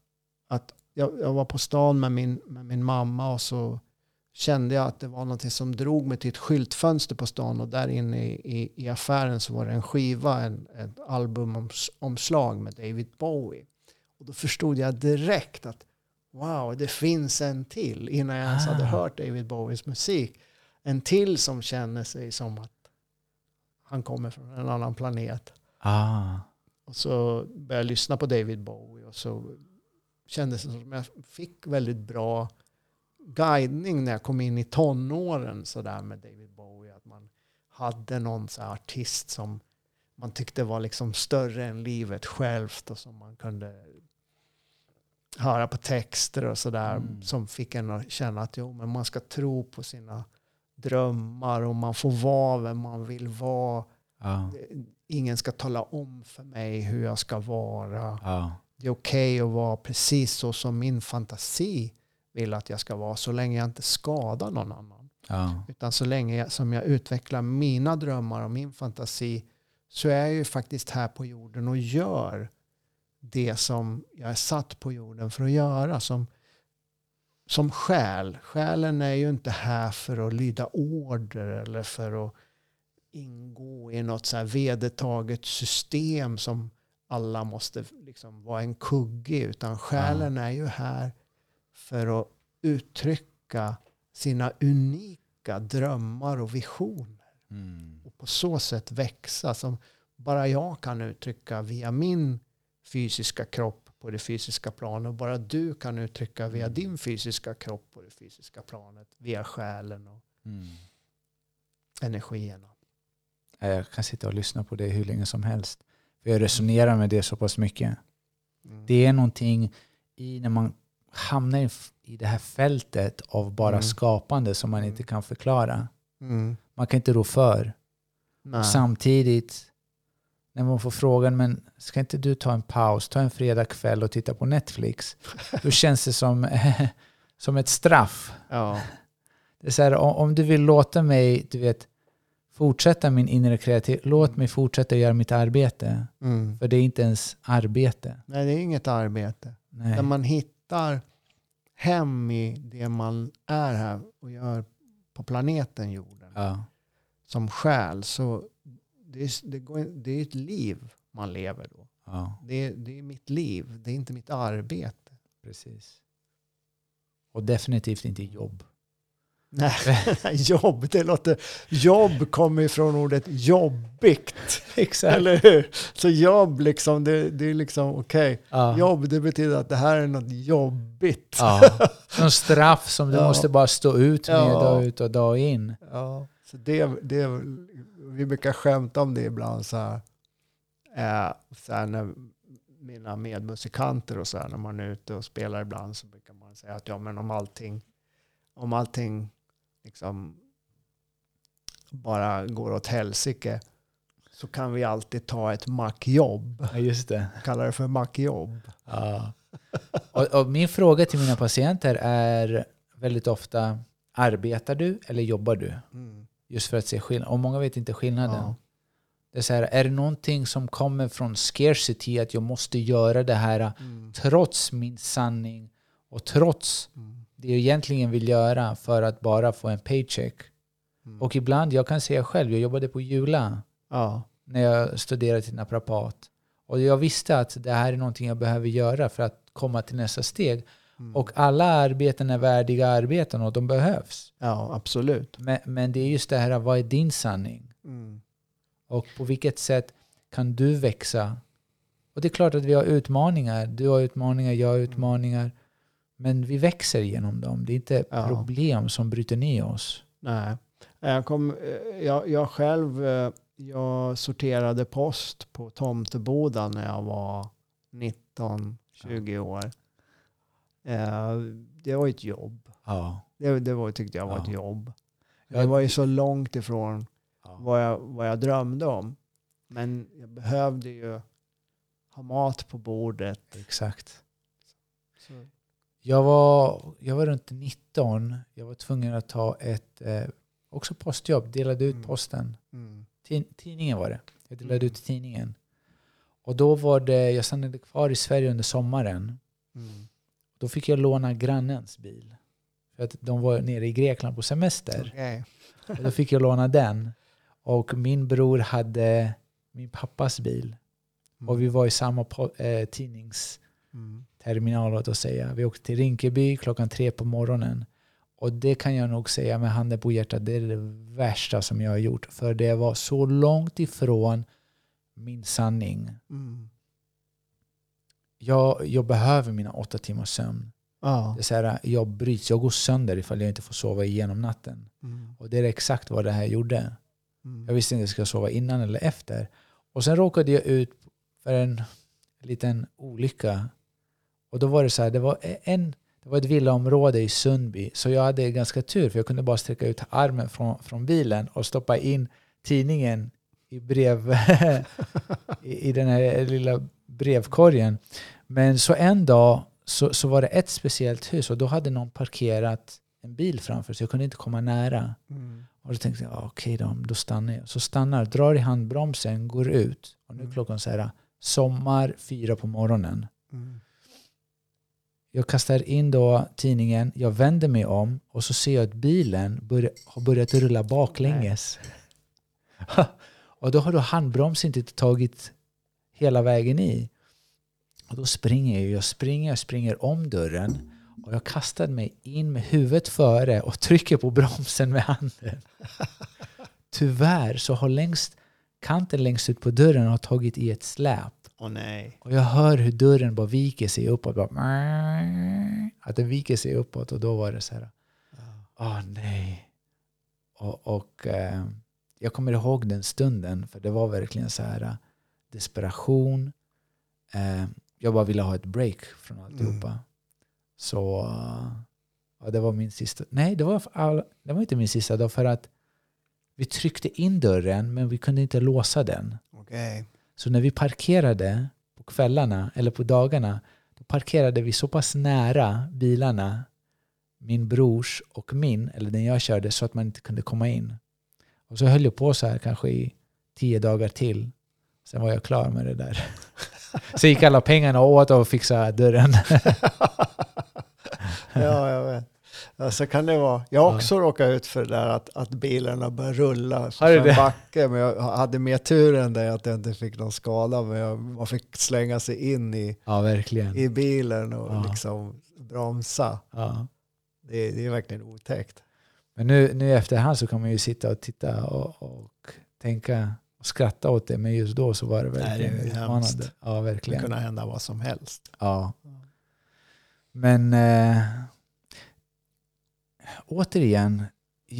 S2: att jag, jag var på stan med min, med min mamma och så kände jag att det var något som drog mig till ett skyltfönster på stan och där inne i, i, i affären så var det en skiva, en, ett albumomslag med David Bowie. Och då förstod jag direkt att wow, det finns en till innan jag ens hade
S1: Ah.
S2: hört David Bowies musik. En till som känner sig som att han kommer från en annan planet.
S1: Ah.
S2: Och så började jag lyssna på David Bowie och så kändes det som att jag fick väldigt bra guidning när jag kom in i tonåren så där med David Bowie. Att man hade någon så artist som man tyckte var liksom större än livet självt och som man kunde höra på texter och sådär
S1: Mm.
S2: som fick en att känna att jo, men man ska tro på sina drömmar och man får vara vem man vill vara.
S1: Ja.
S2: Ingen ska tala om för mig hur jag ska vara.
S1: Ja.
S2: Det är okej att vara precis så som min fantasi vill att jag ska vara så länge jag inte skadar någon annan.
S1: Ja.
S2: Utan så länge jag, som jag utvecklar mina drömmar och min fantasi så är jag ju faktiskt här på jorden och gör det som jag är satt på jorden för att göra. Som, som själ. Själen är ju inte här för att lyda order eller för att ingå i något så här vedertaget system som alla måste liksom vara en kugge. Utan själen är ju här för att uttrycka sina unika drömmar och visioner.
S1: Mm.
S2: Och på så sätt växa som bara jag kan uttrycka via min fysiska kropp på det fysiska planet. Och bara du kan uttrycka via din fysiska kropp på det fysiska planet. Via själen och
S1: Mm.
S2: energierna.
S1: Jag kan sitta och lyssna på det hur länge som helst. För jag resonerar med det så pass mycket.
S2: Mm.
S1: Det är någonting i när man hamnar i, det här fältet av bara
S2: Mm.
S1: skapande som man
S2: Mm.
S1: inte kan förklara.
S2: Mm.
S1: Man kan inte rå för. Samtidigt, när man får frågan, men ska inte du ta en paus, ta en fredagkväll och titta på Netflix? Då [laughs] känns det som, [laughs] som ett straff.
S2: Ja.
S1: Det är så här, om, om du vill låta mig, du vet, fortsätta min inre kreativitet, låt mig fortsätta göra mitt arbete.
S2: Mm.
S1: För det är inte ens arbete.
S2: Nej, det är inget arbete.
S1: Nej.
S2: När man hittar hem i det man är här och gör på planeten jorden.
S1: Ja.
S2: som själ så det är, det, går, det är ett liv man lever då.
S1: ja,
S2: Det är, det är mitt liv, det är inte mitt arbete.
S1: precis. Och definitivt inte jobb.
S2: Nej, [laughs] jobb, det låter... Jobb kommer ifrån ordet jobbigt.
S1: Exakt.
S2: Eller hur? Så jobb liksom, det, det är liksom okej.
S1: Ja.
S2: Jobb, det betyder att det här är något jobbigt.
S1: Ja. [laughs] Som straff som du
S2: Ja.
S1: måste bara stå ut med
S2: Ja.
S1: dag ut och dag in.
S2: Ja, så det, det, vi brukar skämta om det ibland så här. Eh, så här när mina medmusikanter och så här, när man är ute och spelar ibland så brukar man säga att ja men om allting, om allting liksom bara går åt helsike så kan vi alltid ta ett mackjobb.
S1: Ja, just det.
S2: Kallar det för mackjobb.
S1: Ja. Och, och min fråga till mina patienter är väldigt ofta, arbetar du eller jobbar du?
S2: Mm.
S1: Just för att se skillnad. Och många vet inte skillnaden.
S2: Ja.
S1: Det är, så här, är det någonting som kommer från scarcity, att jag måste göra det här
S2: Mm.
S1: trots min sanning och trots
S2: Mm.
S1: Det jag egentligen vill göra för att bara få en paycheck.
S2: Mm.
S1: Och ibland, jag kan säga själv, jag jobbade på Jula
S2: ja.
S1: när jag studerade till naprapat. Och jag visste att det här är någonting jag behöver göra för att komma till nästa steg.
S2: Mm.
S1: Och alla arbeten är värdiga arbeten och de behövs.
S2: ja, absolut.
S1: Men, men det är just det här, vad är din sanning?
S2: Mm.
S1: Och på vilket sätt kan du växa? Och det är klart att vi har utmaningar. Du har utmaningar, jag har utmaningar. Men vi växer genom dem. Det är inte
S2: Ja.
S1: problem som bryter ner oss.
S2: Nej. Jag, kom, eh, jag, jag själv eh, jag sorterade post på Tomteboda när jag var 19-20 år. Eh, Det var ett jobb.
S1: Ja.
S2: Det, det var, tyckte jag var
S1: Ja.
S2: ett jobb. Det var ju så långt ifrån
S1: Ja.
S2: vad jag, vad jag drömde om. Men jag behövde ju ha mat på bordet.
S1: Exakt.
S2: Så,
S1: Jag var, jag var runt 19. Jag var tvungen att ta ett eh, också postjobb. Delade ut
S2: Mm.
S1: posten.
S2: Mm.
S1: Tid- Tidningen var det. Jag delade
S2: Mm.
S1: ut tidningen. Och då var det, jag stannade kvar i Sverige under sommaren.
S2: Mm.
S1: Då fick jag låna grannens bil. För att de var nere i Grekland på semester.
S2: Okej.
S1: Och då fick jag låna den. Och min bror hade min pappas bil. Och vi var i samma po- eh, tidningsterminal,
S2: Mm.
S1: Låt oss säga. Vi åkte till Rinkeby klockan tre på morgonen. Och det kan jag nog säga med handen på hjärtat, det är det värsta som jag har gjort. För det var så långt ifrån min sanning.
S2: Mm.
S1: Jag, jag behöver mina åtta timmars sömn.
S2: Ja.
S1: Det är här, jag bryts, jag går sönder ifall jag inte får sova igenom natten.
S2: Mm.
S1: Och det är exakt vad det här gjorde.
S2: Mm.
S1: Jag visste inte om jag skulle sova innan eller efter. Och sen råkade jag ut för en liten olycka. Och då var det så här, det var, en, det var ett villaområde i Sundby. Så jag hade ganska tur för jag kunde bara sträcka ut armen från, från bilen och stoppa in tidningen i, brev, [laughs] i, i den här lilla brevkorgen. Men så en dag så, så var det ett speciellt hus och då hade någon parkerat en bil framför så jag kunde inte komma nära.
S2: Mm.
S1: Och då tänkte jag, ah, okej då, då stannar jag. Så stannar, drar i handbromsen, går ut. Och nu är
S2: Mm.
S1: klockan så här, sommar, fyra på morgonen.
S2: Mm.
S1: Jag kastar in då tidningen, jag vänder mig om och så ser jag att bilen börja, har börjat rulla baklänges. [laughs] och då har då handbromsen inte tagit hela vägen i. Och då springer jag, jag springer, jag springer om dörren och jag kastar mig in med huvudet före och trycker på bromsen med handen. [laughs] Tyvärr så har längst, kanten längst ut på dörren har tagit i ett släp.
S2: Åh nej.
S1: Och jag hör hur dörren bara viker sig uppåt. Bara, att den viker sig uppåt och då var det så här. Åh nej. Och, och eh, jag kommer ihåg den stunden för det var verkligen så här eh, desperation. Eh, jag bara ville ha ett break från alltihopa.
S2: Mm.
S1: Så ja, det var min sista. Nej, det var, all, det var inte min sista dag för att vi tryckte in dörren men vi kunde inte låsa den.
S2: Okej.
S1: Så när vi parkerade på kvällarna eller på dagarna då parkerade vi så pass nära bilarna, min brors och min, eller den jag körde, så att man inte kunde komma in. Och så höll jag på så här kanske i tio dagar till. Sen var jag klar med det där. [laughs] Så gick alla pengarna åt och fixade dörren. [laughs]
S2: Ja, jag vet. Ja, så kan det vara. Jag har
S1: Ja.
S2: också råkat ut för det där att, att bilarna börjar rulla för
S1: det?
S2: en backe. Men jag hade mer tur än det att jag inte fick någon skada. Men jag, man fick slänga sig in i,
S1: Ja, verkligen.
S2: i bilen och
S1: Ja.
S2: liksom bromsa.
S1: Ja.
S2: Det, det är verkligen otäckt.
S1: Men nu, nu i efterhand så kan man ju sitta och titta och, och tänka och skratta åt det. Men just då så var det
S2: Nej, det
S1: verkligen utmanande. Ja,
S2: Det
S1: verkligen.
S2: kunde hända vad som helst.
S1: Ja. Men eh, återigen,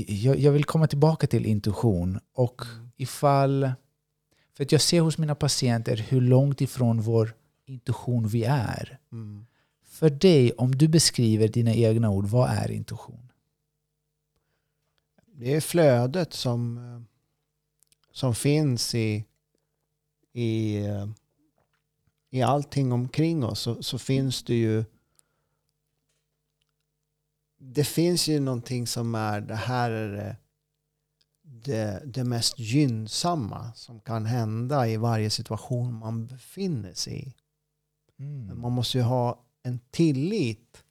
S1: jag, jag vill komma tillbaka till intuition. Och ifall... För att jag ser hos mina patienter hur långt ifrån vår intuition vi är.
S2: Mm.
S1: För dig, om du beskriver dina egna ord, vad är intuition?
S2: Det är flödet som, eh, som finns i, i, eh, i allting omkring oss. Så, så finns det ju det finns ju någonting som är det här är det, det, det mest gynnsamma som kan hända i varje situation man befinner sig i. Men
S1: Mm.
S2: man måste ju ha en tillit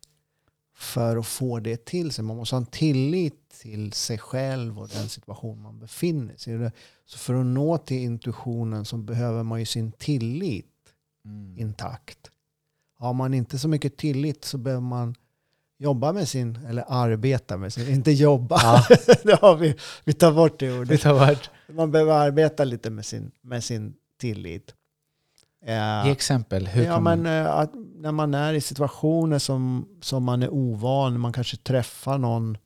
S2: för att få det till sig. Man måste ha en tillit till sig själv och den situation man befinner sig i. Så för att nå till intuitionen så behöver man ju sin tillit
S1: Mm.
S2: intakt. Har man inte så mycket tillit så behöver man jobba med sin, eller arbeta med sin, inte jobba.
S1: Ja. [laughs]
S2: har vi, vi tar bort det
S1: Det
S2: ordet.
S1: har varit...
S2: Man behöver arbeta lite med sin, med sin tillit. Eh,
S1: Ge exempel. Hur
S2: ja, men
S1: man...
S2: eh, att när man är i situationer som, som man är ovan, man kanske träffar någon,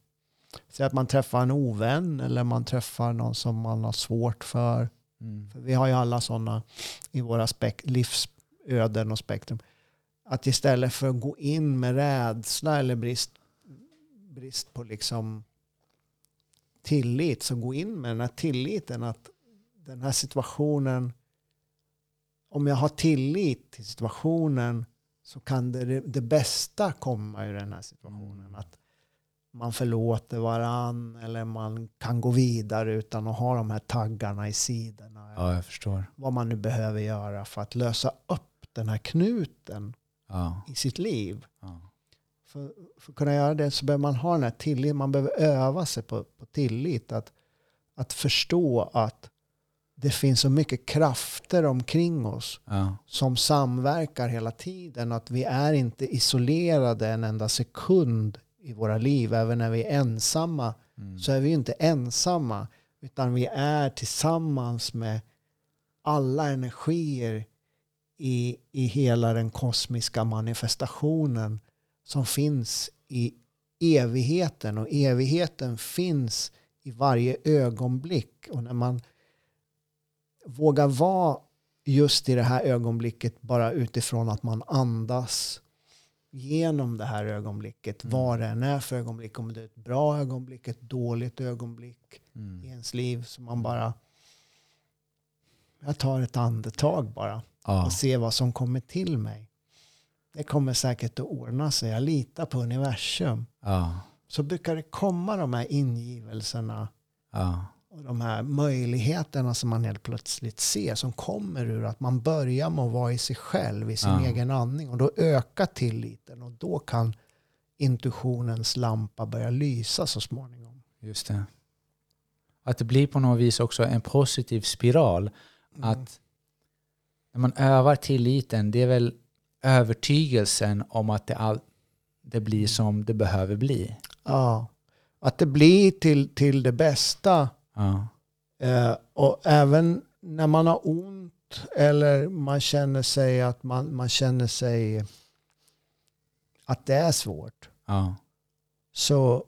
S2: säg att man träffar en ovän eller man träffar någon som man har svårt för.
S1: Mm.
S2: för vi har ju alla sådana i våra livsöden och spektrum. Att istället för att gå in med rädsla eller brist, brist på liksom tillit, så gå in med den här tilliten att den här situationen, om jag har tillit till situationen så kan det, det bästa komma ur den här situationen.
S1: Mm.
S2: Att man förlåter varann eller man kan gå vidare utan att ha de här taggarna i sidorna.
S1: Ja, jag förstår.
S2: Vad man nu behöver göra för att lösa upp den här knuten
S1: Ja,
S2: i sitt liv.
S1: ja,
S2: För, för att kunna göra det så behöver man ha den här tilliten. Man behöver öva sig på, på tillit. Att, att förstå att det finns så mycket krafter omkring oss
S1: ja,
S2: som samverkar hela tiden. Att vi är inte isolerade en enda sekund i våra liv. Även när vi är ensamma
S1: mm.
S2: så är vi inte ensamma. Utan vi är tillsammans med alla energier i, i hela den kosmiska manifestationen som finns i evigheten. Och evigheten finns i varje ögonblick. Och när man vågar vara just i det här ögonblicket bara utifrån att man andas genom det här ögonblicket.
S1: Mm.
S2: Vad det än är för ögonblick. Om det är ett bra ögonblick, ett dåligt ögonblick i
S1: Mm.
S2: ens liv. Så man bara... Jag tar ett andetag bara
S1: Ja,
S2: och ser vad som kommer till mig. Det kommer säkert att ordna sig. Jag litar på universum.
S1: ja,
S2: Så brukar det komma de här ingivelserna
S1: ja,
S2: och de här möjligheterna som man helt plötsligt ser som kommer ur att man börjar med att vara i sig själv, i sin
S1: Ja.
S2: egen andning. Och då ökar tilliten och då kan intuitionens lampa börja lysa så småningom.
S1: just det. Att det blir på något vis också en positiv spiral.
S2: Mm.
S1: Att när man övar tilliten, det är väl övertygelsen om att det, all, det blir som det behöver bli.
S2: Ja, att det blir till, till det bästa.
S1: Ja,
S2: Eh, och även när man har ont eller man känner sig att man, man känner sig att det är svårt.
S1: ja,
S2: Så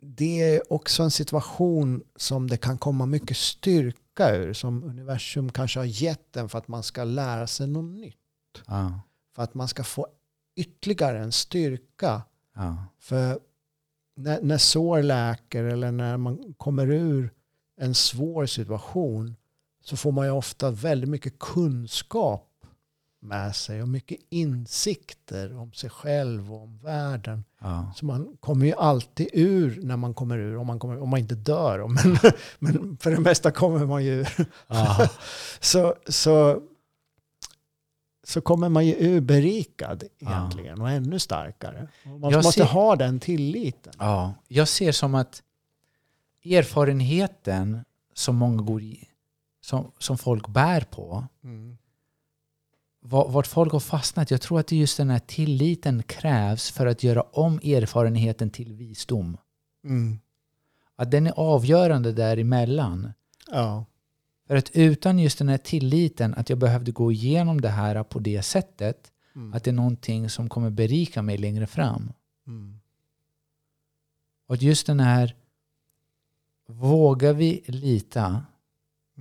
S2: det är också en situation som det kan komma mycket styrka ur. Som universum kanske har gett den för att man ska lära sig något nytt.
S1: ja,
S2: För att man ska få ytterligare en styrka.
S1: ja,
S2: För när, när sår läker eller när man kommer ur en svår situation så får man ju ofta väldigt mycket kunskap med sig och mycket insikter om sig själv och om världen.
S1: ja,
S2: Så man kommer ju alltid ur när man kommer ur, om man, kommer, om man inte dör. Men, [laughs] men för det mesta kommer man ju ur.
S1: ja, [laughs]
S2: Så, så, så kommer man ju ur berikad egentligen och ännu starkare. Man
S1: Jag
S2: måste
S1: ser-
S2: ha den tilliten.
S1: ja. Jag ser som att erfarenheten som många går i, som, som folk bär på,
S2: Mm.
S1: Va- vart folk har fastnat, jag tror att just den här tilliten krävs för att göra om erfarenheten till visdom.
S2: Mm.
S1: Att den är avgörande däremellan.
S2: Ja.
S1: För att utan just den här tilliten att jag behövde gå igenom det här på det sättet,
S2: Mm.
S1: att det är någonting som kommer berika mig längre fram.
S2: Mm.
S1: Och just den här, vågar vi lita?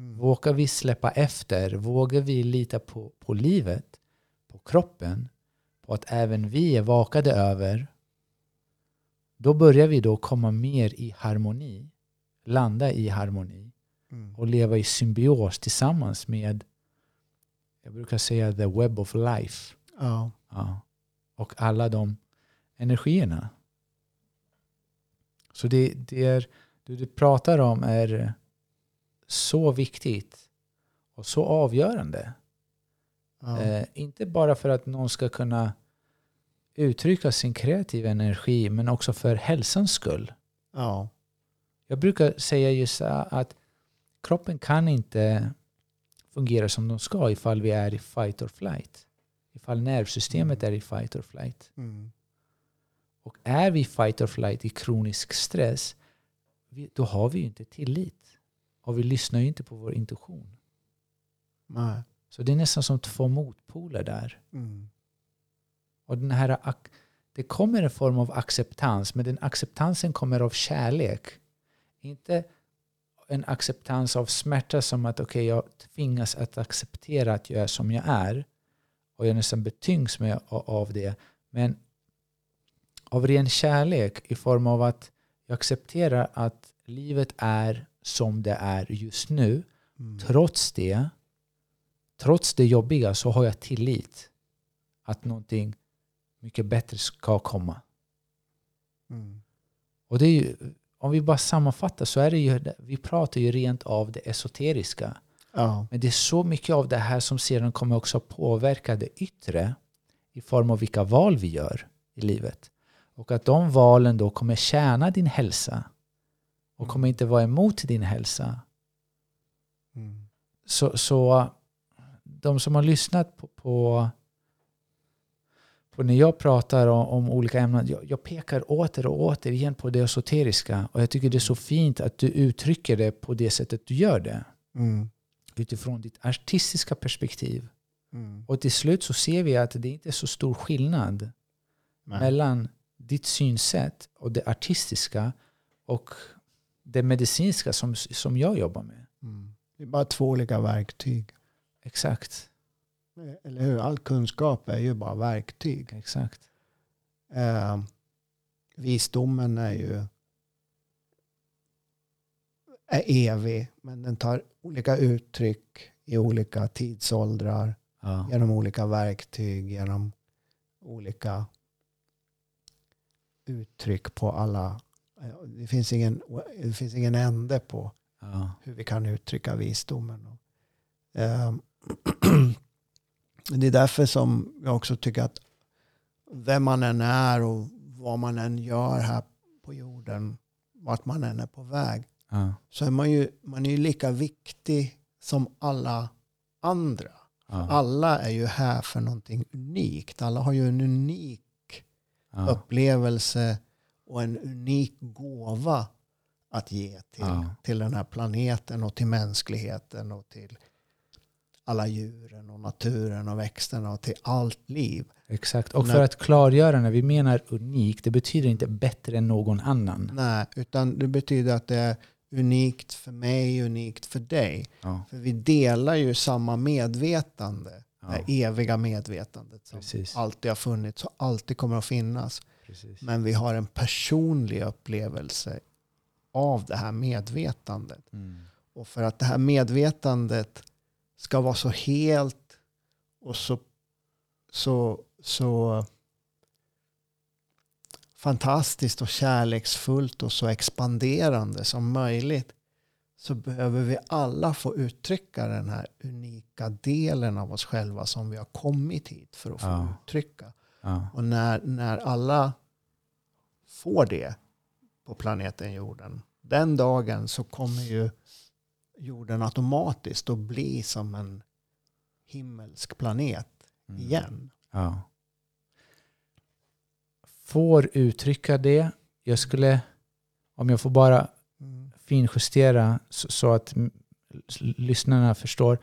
S1: Vågar vi släppa efter? Vågar vi lita på, på livet? På kroppen? På att även vi är vakade över? Då börjar vi då komma mer i harmoni. Landa i harmoni.
S2: Mm.
S1: och leva i symbios tillsammans med, jag brukar säga the web of life.
S2: Ja.
S1: Ja. Och alla de energierna. Så det, det, är, det du pratar om är så viktigt och så avgörande.
S2: Ja.
S1: Eh, inte bara för att någon ska kunna uttrycka sin kreativa energi men också för hälsans skull.
S2: ja.
S1: Jag brukar säga just att kroppen kan inte fungera som de ska ifall vi är i fight or flight. Ifall nervsystemet är i fight or flight.
S2: Mm.
S1: Och är vi fight or flight i kronisk stress, då har vi ju inte tillit. Och vi lyssnar ju inte på vår intuition.
S2: Nej.
S1: Så det är nästan som två motpoler där.
S2: Mm.
S1: Och den här, det kommer en form av acceptans, men den acceptansen kommer av kärlek. Inte en acceptans av smärta som att okej, jag tvingas att acceptera att jag är som jag är. Och jag nästan betyngs med av det. Men av ren kärlek i form av att jag accepterar att livet är som det är just nu.
S2: Mm.
S1: Trots det trots det jobbiga så har jag tillit att någonting mycket bättre ska komma.
S2: Mm.
S1: Och det är ju, om vi bara sammanfattar så är det ju, vi pratar ju rent av det esoteriska.
S2: Ja.
S1: Men det är så mycket av det här som sedan kommer också påverka det yttre i form av vilka val vi gör i livet. Och att de valen då kommer tjäna din hälsa och kommer inte vara emot din hälsa.
S2: Mm.
S1: Så, så de som har lyssnat på, på, på när jag pratar om, om olika ämnen, jag, jag pekar åter och åter igen på det esoteriska. Och jag tycker det är så fint att du uttrycker det på det sättet du gör det.
S2: Mm.
S1: Utifrån ditt artistiska perspektiv.
S2: Mm.
S1: Och till slut så ser vi att det inte är så stor skillnad
S2: Nej.
S1: mellan ditt synsätt och det artistiska och det medicinska som, som jag jobbar med.
S2: Mm. Det är bara två olika verktyg.
S1: Exakt.
S2: Eller hur? All kunskap är ju bara verktyg.
S1: Exakt.
S2: Eh, visdomen är ju är evig, men den tar olika uttryck i olika tidsåldrar,
S1: Ja.
S2: genom olika verktyg, genom olika uttryck på alla. Det finns ingen, det finns ingen ände på
S1: Ja.
S2: hur vi kan uttrycka visdomen. Eh, [clears throat] det är därför som jag också tycker att vem man än är och vad man än gör här på jorden, vart man än är på väg,
S1: Ja.
S2: så är man ju, man är ju lika viktig som alla andra.
S1: Ja.
S2: Alla är ju här för någonting unikt. Alla har ju en unik upplevelse och en unik gåva att ge till,
S1: Ja.
S2: till den här planeten och till mänskligheten och till alla djuren och naturen och växterna och till allt liv.
S1: Exakt. Och
S2: Nej.
S1: för att klargöra när vi menar unik, det betyder inte bättre än någon annan.
S2: Nej, utan det betyder att det är unikt för mig, unikt för dig.
S1: Ja.
S2: För vi delar ju samma medvetande,
S1: Ja.
S2: det eviga medvetandet som
S1: Precis.
S2: alltid har funnits och alltid kommer att finnas.
S1: Precis.
S2: Men vi har en personlig upplevelse av det här medvetandet.
S1: Mm.
S2: Och för att det här medvetandet ska vara så helt och så, så, så fantastiskt och kärleksfullt och så expanderande som möjligt så behöver vi alla få uttrycka den här unika delen av oss själva som vi har kommit hit för att få
S1: Ja.
S2: uttrycka.
S1: Ja.
S2: Och när, när alla får det på planeten jorden, den dagen så kommer ju jorden automatiskt att bli som en himmelsk planet
S1: Mm.
S2: igen.
S1: Ja. Får uttrycka det. Jag skulle, om jag får bara
S2: Mm.
S1: finjustera så, så att lyssnarna förstår,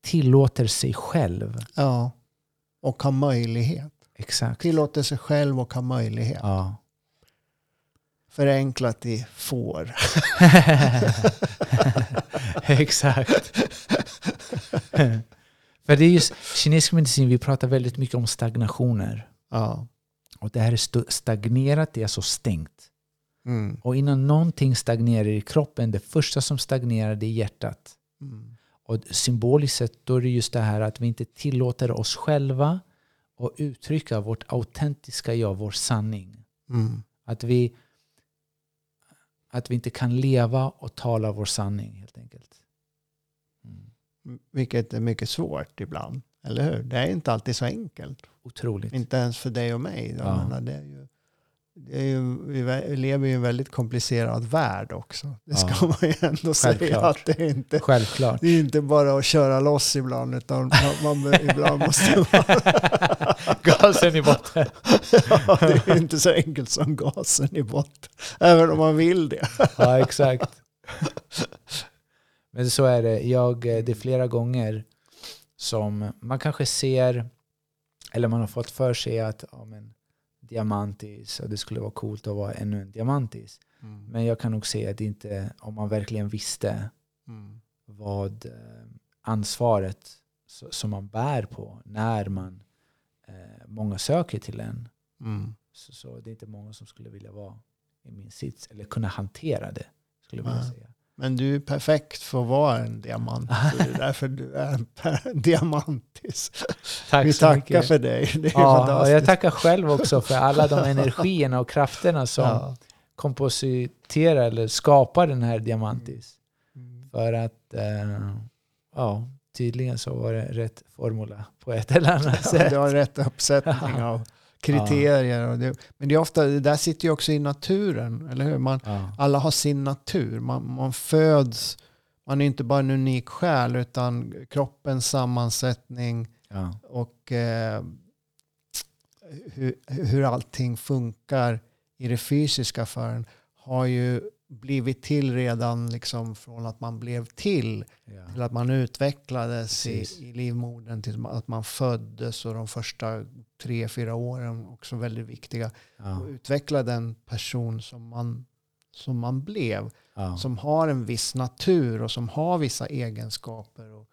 S1: tillåter sig själv.
S2: Ja, och ha möjlighet.
S1: Exakt.
S2: Tillåter sig själv och ha möjlighet.
S1: Ja.
S2: Förenklat i får. [laughs]
S1: Exakt. För det är just kinesisk medicin, vi pratar väldigt mycket om stagnationer.
S2: Ja.
S1: Och det här är stagnerat, det är alltså stängt.
S2: Mm.
S1: Och innan någonting stagnerar i kroppen, det första som stagnerar det är hjärtat.
S2: Mm.
S1: Och symboliskt sett då är det just det här att vi inte tillåter oss själva att uttrycka vårt autentiska jag, vår sanning.
S2: Mm.
S1: Att vi, att vi inte kan leva och tala vår sanning helt enkelt. Mm.
S2: Vilket är mycket svårt ibland. Eller hur? Det är inte alltid så enkelt.
S1: Otroligt.
S2: Inte ens för dig och mig. Jag
S1: Ja.
S2: menar, det är ju, ju, vi lever i en väldigt komplicerad värld också. Det ska
S1: Ja.
S2: man ju ändå säga.
S1: Självklart.
S2: Att det, är inte,
S1: Självklart.
S2: det är inte bara att köra loss ibland. Utan man, man, ibland måste man... [laughs]
S1: Gasen i botten.
S2: ja, det är inte så enkelt som gasen i botten. Även om man vill det.
S1: Ja, exakt. Men så är det. Jag, eh, det är flera gånger som man kanske ser, eller man har fått för sig att ja, men, diamantis, och det skulle vara coolt att vara ännu en diamantis. Men jag kan nog säga att inte, om man verkligen visste
S2: Mm.
S1: vad eh, ansvaret som man bär på när man eh, många söker till en.
S2: Mm.
S1: Så, så det är inte många som skulle vilja vara i min sits eller kunna hantera det. Skulle jag vilja säga.
S2: Men du är perfekt för att vara en diamant. Så det är [laughs] därför du är en [laughs] diamantis.
S1: Tack
S2: Vi
S1: så
S2: tackar
S1: mycket.
S2: för dig. [laughs] Det är
S1: Ja, och
S2: fantastiskt.
S1: jag tackar själv också för alla de energierna och krafterna som
S2: Ja.
S1: kompositerar eller skapar den här diamantis.
S2: Mm.
S1: För att, eh, ja, tydligen så var det rätt formula på ett eller annat
S2: Ja,
S1: sätt.
S2: du har rätt uppsättning av kriterier. Och det, men det är ofta, det där sitter ju också i naturen, eller hur? Man,
S1: Ja,
S2: alla har sin natur. Man, man föds, man är inte bara en unik själ utan kroppens sammansättning
S1: ja,
S2: och eh, hur, hur allting funkar i det fysiska för en har ju blivit till redan liksom från att man blev till
S1: ja.
S2: till att man utvecklades i, i livmodern till att man föddes och de första tre, fyra åren också väldigt viktiga.
S1: ja,
S2: Och utveckla den person som man, som man blev.
S1: ja.
S2: Som har en viss natur och som har vissa egenskaper. Och,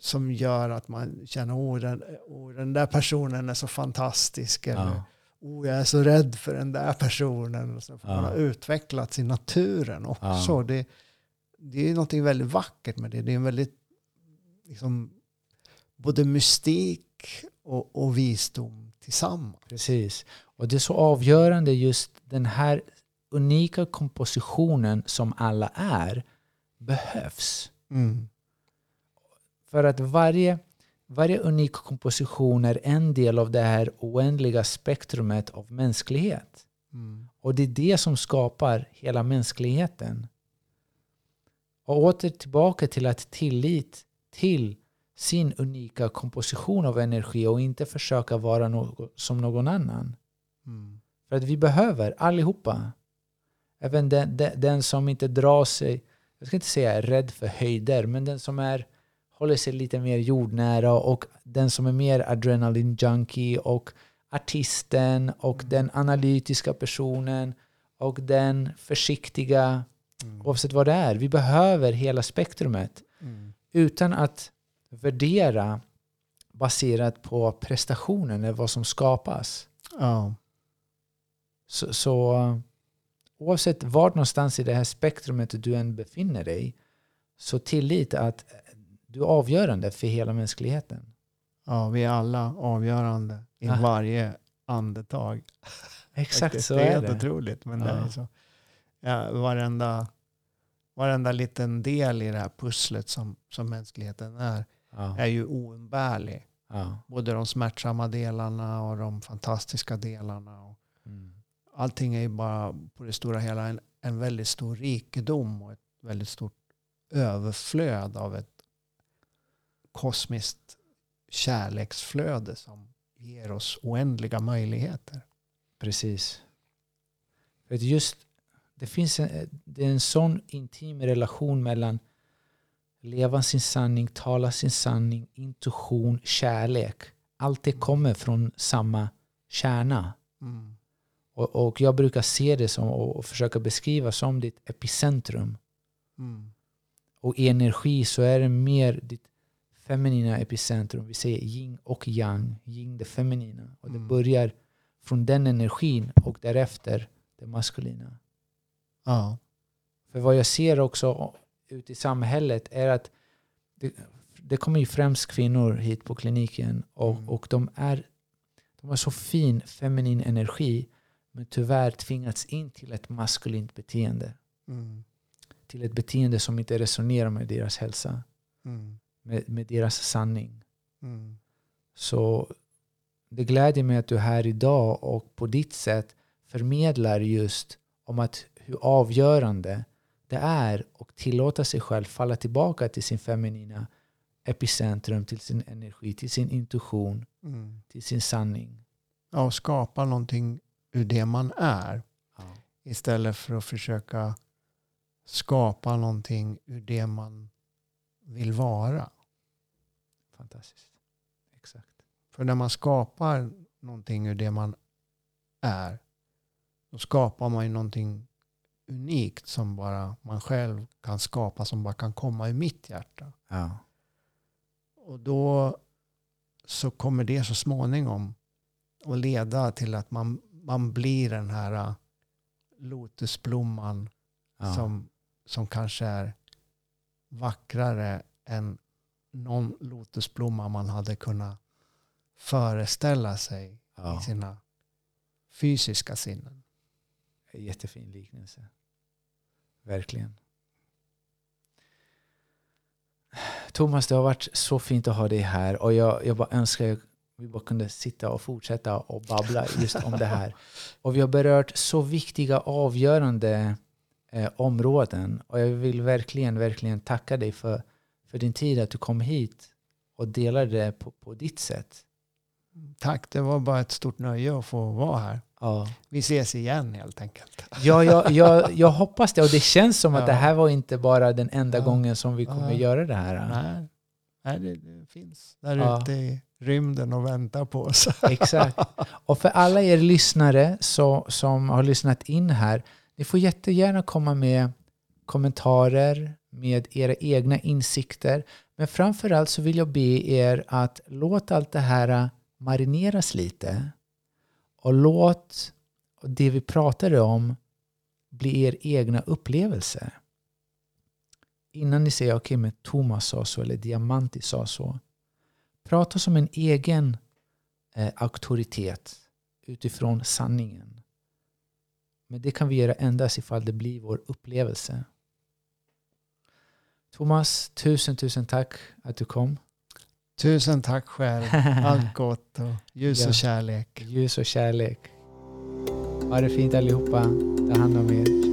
S2: som gör att man känner att oh, den, oh, den där personen är så fantastisk. Eller
S1: Ja.
S2: oh, jag är så rädd för den där personen. Och så får
S1: Ja.
S2: man har utvecklats i naturen också.
S1: Ja.
S2: Det, det är något väldigt vackert med det. Det är en väldigt, liksom, både mystik och, och visdom tillsammans.
S1: Precis. Och det är så avgörande just den här unika kompositionen som alla är behövs.
S2: Mm.
S1: För att varje, varje unik komposition är en del av det här oändliga spektrumet av mänsklighet.
S2: Mm.
S1: Och det är det som skapar hela mänskligheten. Och åter tillbaka till att tillit till sin unika komposition av energi och inte försöka vara no- som någon annan.
S2: Mm.
S1: För att vi behöver allihopa. Även den, den, den som inte drar sig, jag ska inte säga är rädd för höjder, men den som är, håller sig lite mer jordnära och den som är mer adrenalin junkie och artisten och den analytiska personen och den försiktiga,
S2: Mm.
S1: oavsett vad det är. Vi behöver hela spektrumet
S2: Mm.
S1: utan att värdera baserat på prestationen eller vad som skapas.
S2: Ja.
S1: Så, så oavsett var någonstans i det här spektrumet du än befinner dig så tillit att du är avgörande för hela mänskligheten.
S2: ja, vi är alla avgörande i
S1: Ah.
S2: varje andetag.
S1: Exakt
S2: Faktiskt.
S1: så
S2: det är
S1: är
S2: helt
S1: det.
S2: otroligt. Men det är
S1: Ja.
S2: så. Ja, varenda, varenda liten del i det här pusslet som, som mänskligheten är,
S1: Ja,
S2: är ju oumbärlig.
S1: ja,
S2: Både de smärtsamma delarna och de fantastiska delarna. Och
S1: mm,
S2: allting är ju bara på det stora hela en, en väldigt stor rikedom och ett väldigt stort överflöd av ett kosmiskt kärleksflöde som ger oss oändliga möjligheter.
S1: precis. För just det finns en, det är en sån intim relation mellan leva sin sanning, tala sin sanning, intuition, kärlek. Allt det kommer från samma kärna.
S2: Mm.
S1: Och, och jag brukar se det som och försöka beskriva som ditt epicentrum.
S2: Mm.
S1: Och i energi så är det mer ditt feminina epicentrum. Vi säger yin och yang. Yin det feminina. Och det
S2: Mm.
S1: börjar från den energin och därefter det maskulina.
S2: Ja.
S1: För vad jag ser också ute i samhället är att det, det kommer ju främst kvinnor hit på kliniken och,
S2: Mm.
S1: och de, är, de har så fin feminin energi men tyvärr tvingats in till ett maskulint beteende.
S2: Mm.
S1: Till ett beteende som inte resonerar med deras hälsa,
S2: Mm.
S1: med, med deras sanning.
S2: Mm.
S1: Så det gläder mig att du är här idag och på ditt sätt förmedlar just om att hur avgörande det är att tillåta sig själv falla tillbaka till sin feminina epicentrum, till sin energi, till sin intuition,
S2: Mm.
S1: till sin sanning.
S2: Ja, och skapa någonting ur det man är.
S1: Ja,
S2: Istället för att försöka skapa någonting ur det man vill vara.
S1: fantastiskt. Exakt.
S2: För när man skapar någonting ur det man är, då skapar man ju någonting unikt som bara man själv kan skapa, som bara kan komma ur mitt hjärta.
S1: Ja,
S2: Och då så kommer det så småningom att leda till att man, man blir den här äh, lotusblomman
S1: ja,
S2: som, som kanske är vackrare än någon lotusblomma man hade kunnat föreställa sig i
S1: Ja,
S2: sina fysiska sinnen.
S1: jättefin liknelse. Verkligen. Thomas, det har varit så fint att ha dig här och jag, jag bara önskar att vi bara kunde sitta och fortsätta och babbla just om det här. [laughs] Och vi har berört så viktiga avgörande eh, områden och jag vill verkligen, verkligen tacka dig för, för din tid att du kom hit och delade det på, på ditt sätt.
S2: Tack, det var bara ett stort nöje att få vara här.
S1: Ja.
S2: Vi ses igen helt enkelt.
S1: Ja, jag, jag, [laughs] jag hoppas det. Och det känns som att
S2: Ja.
S1: det här var inte bara den enda
S2: Ja.
S1: gången som vi kommer göra det här.
S2: Nej, nej det, det finns där
S1: Ja.
S2: ute i rymden och väntar på oss. [laughs]
S1: Exakt. Och för alla er lyssnare så, som har lyssnat in här, ni får jättegärna komma med kommentarer med era egna insikter. Men framförallt så vill jag be er att låt allt det här marineras lite. Och låt det vi pratade om bli er egna upplevelse. Innan ni säger okej men Thomas sa så eller Diamanti sa så. Prata som en egen eh, auktoritet utifrån sanningen. Men det kan vi göra endast ifall det blir vår upplevelse. Thomas, tusen tusen tack att du kom.
S2: Tusen tack själv. [laughs] Allt gott och ljus
S1: Ja.
S2: och kärlek.
S1: Ljus och kärlek. Ha det fint allihopa. Ta hand om er.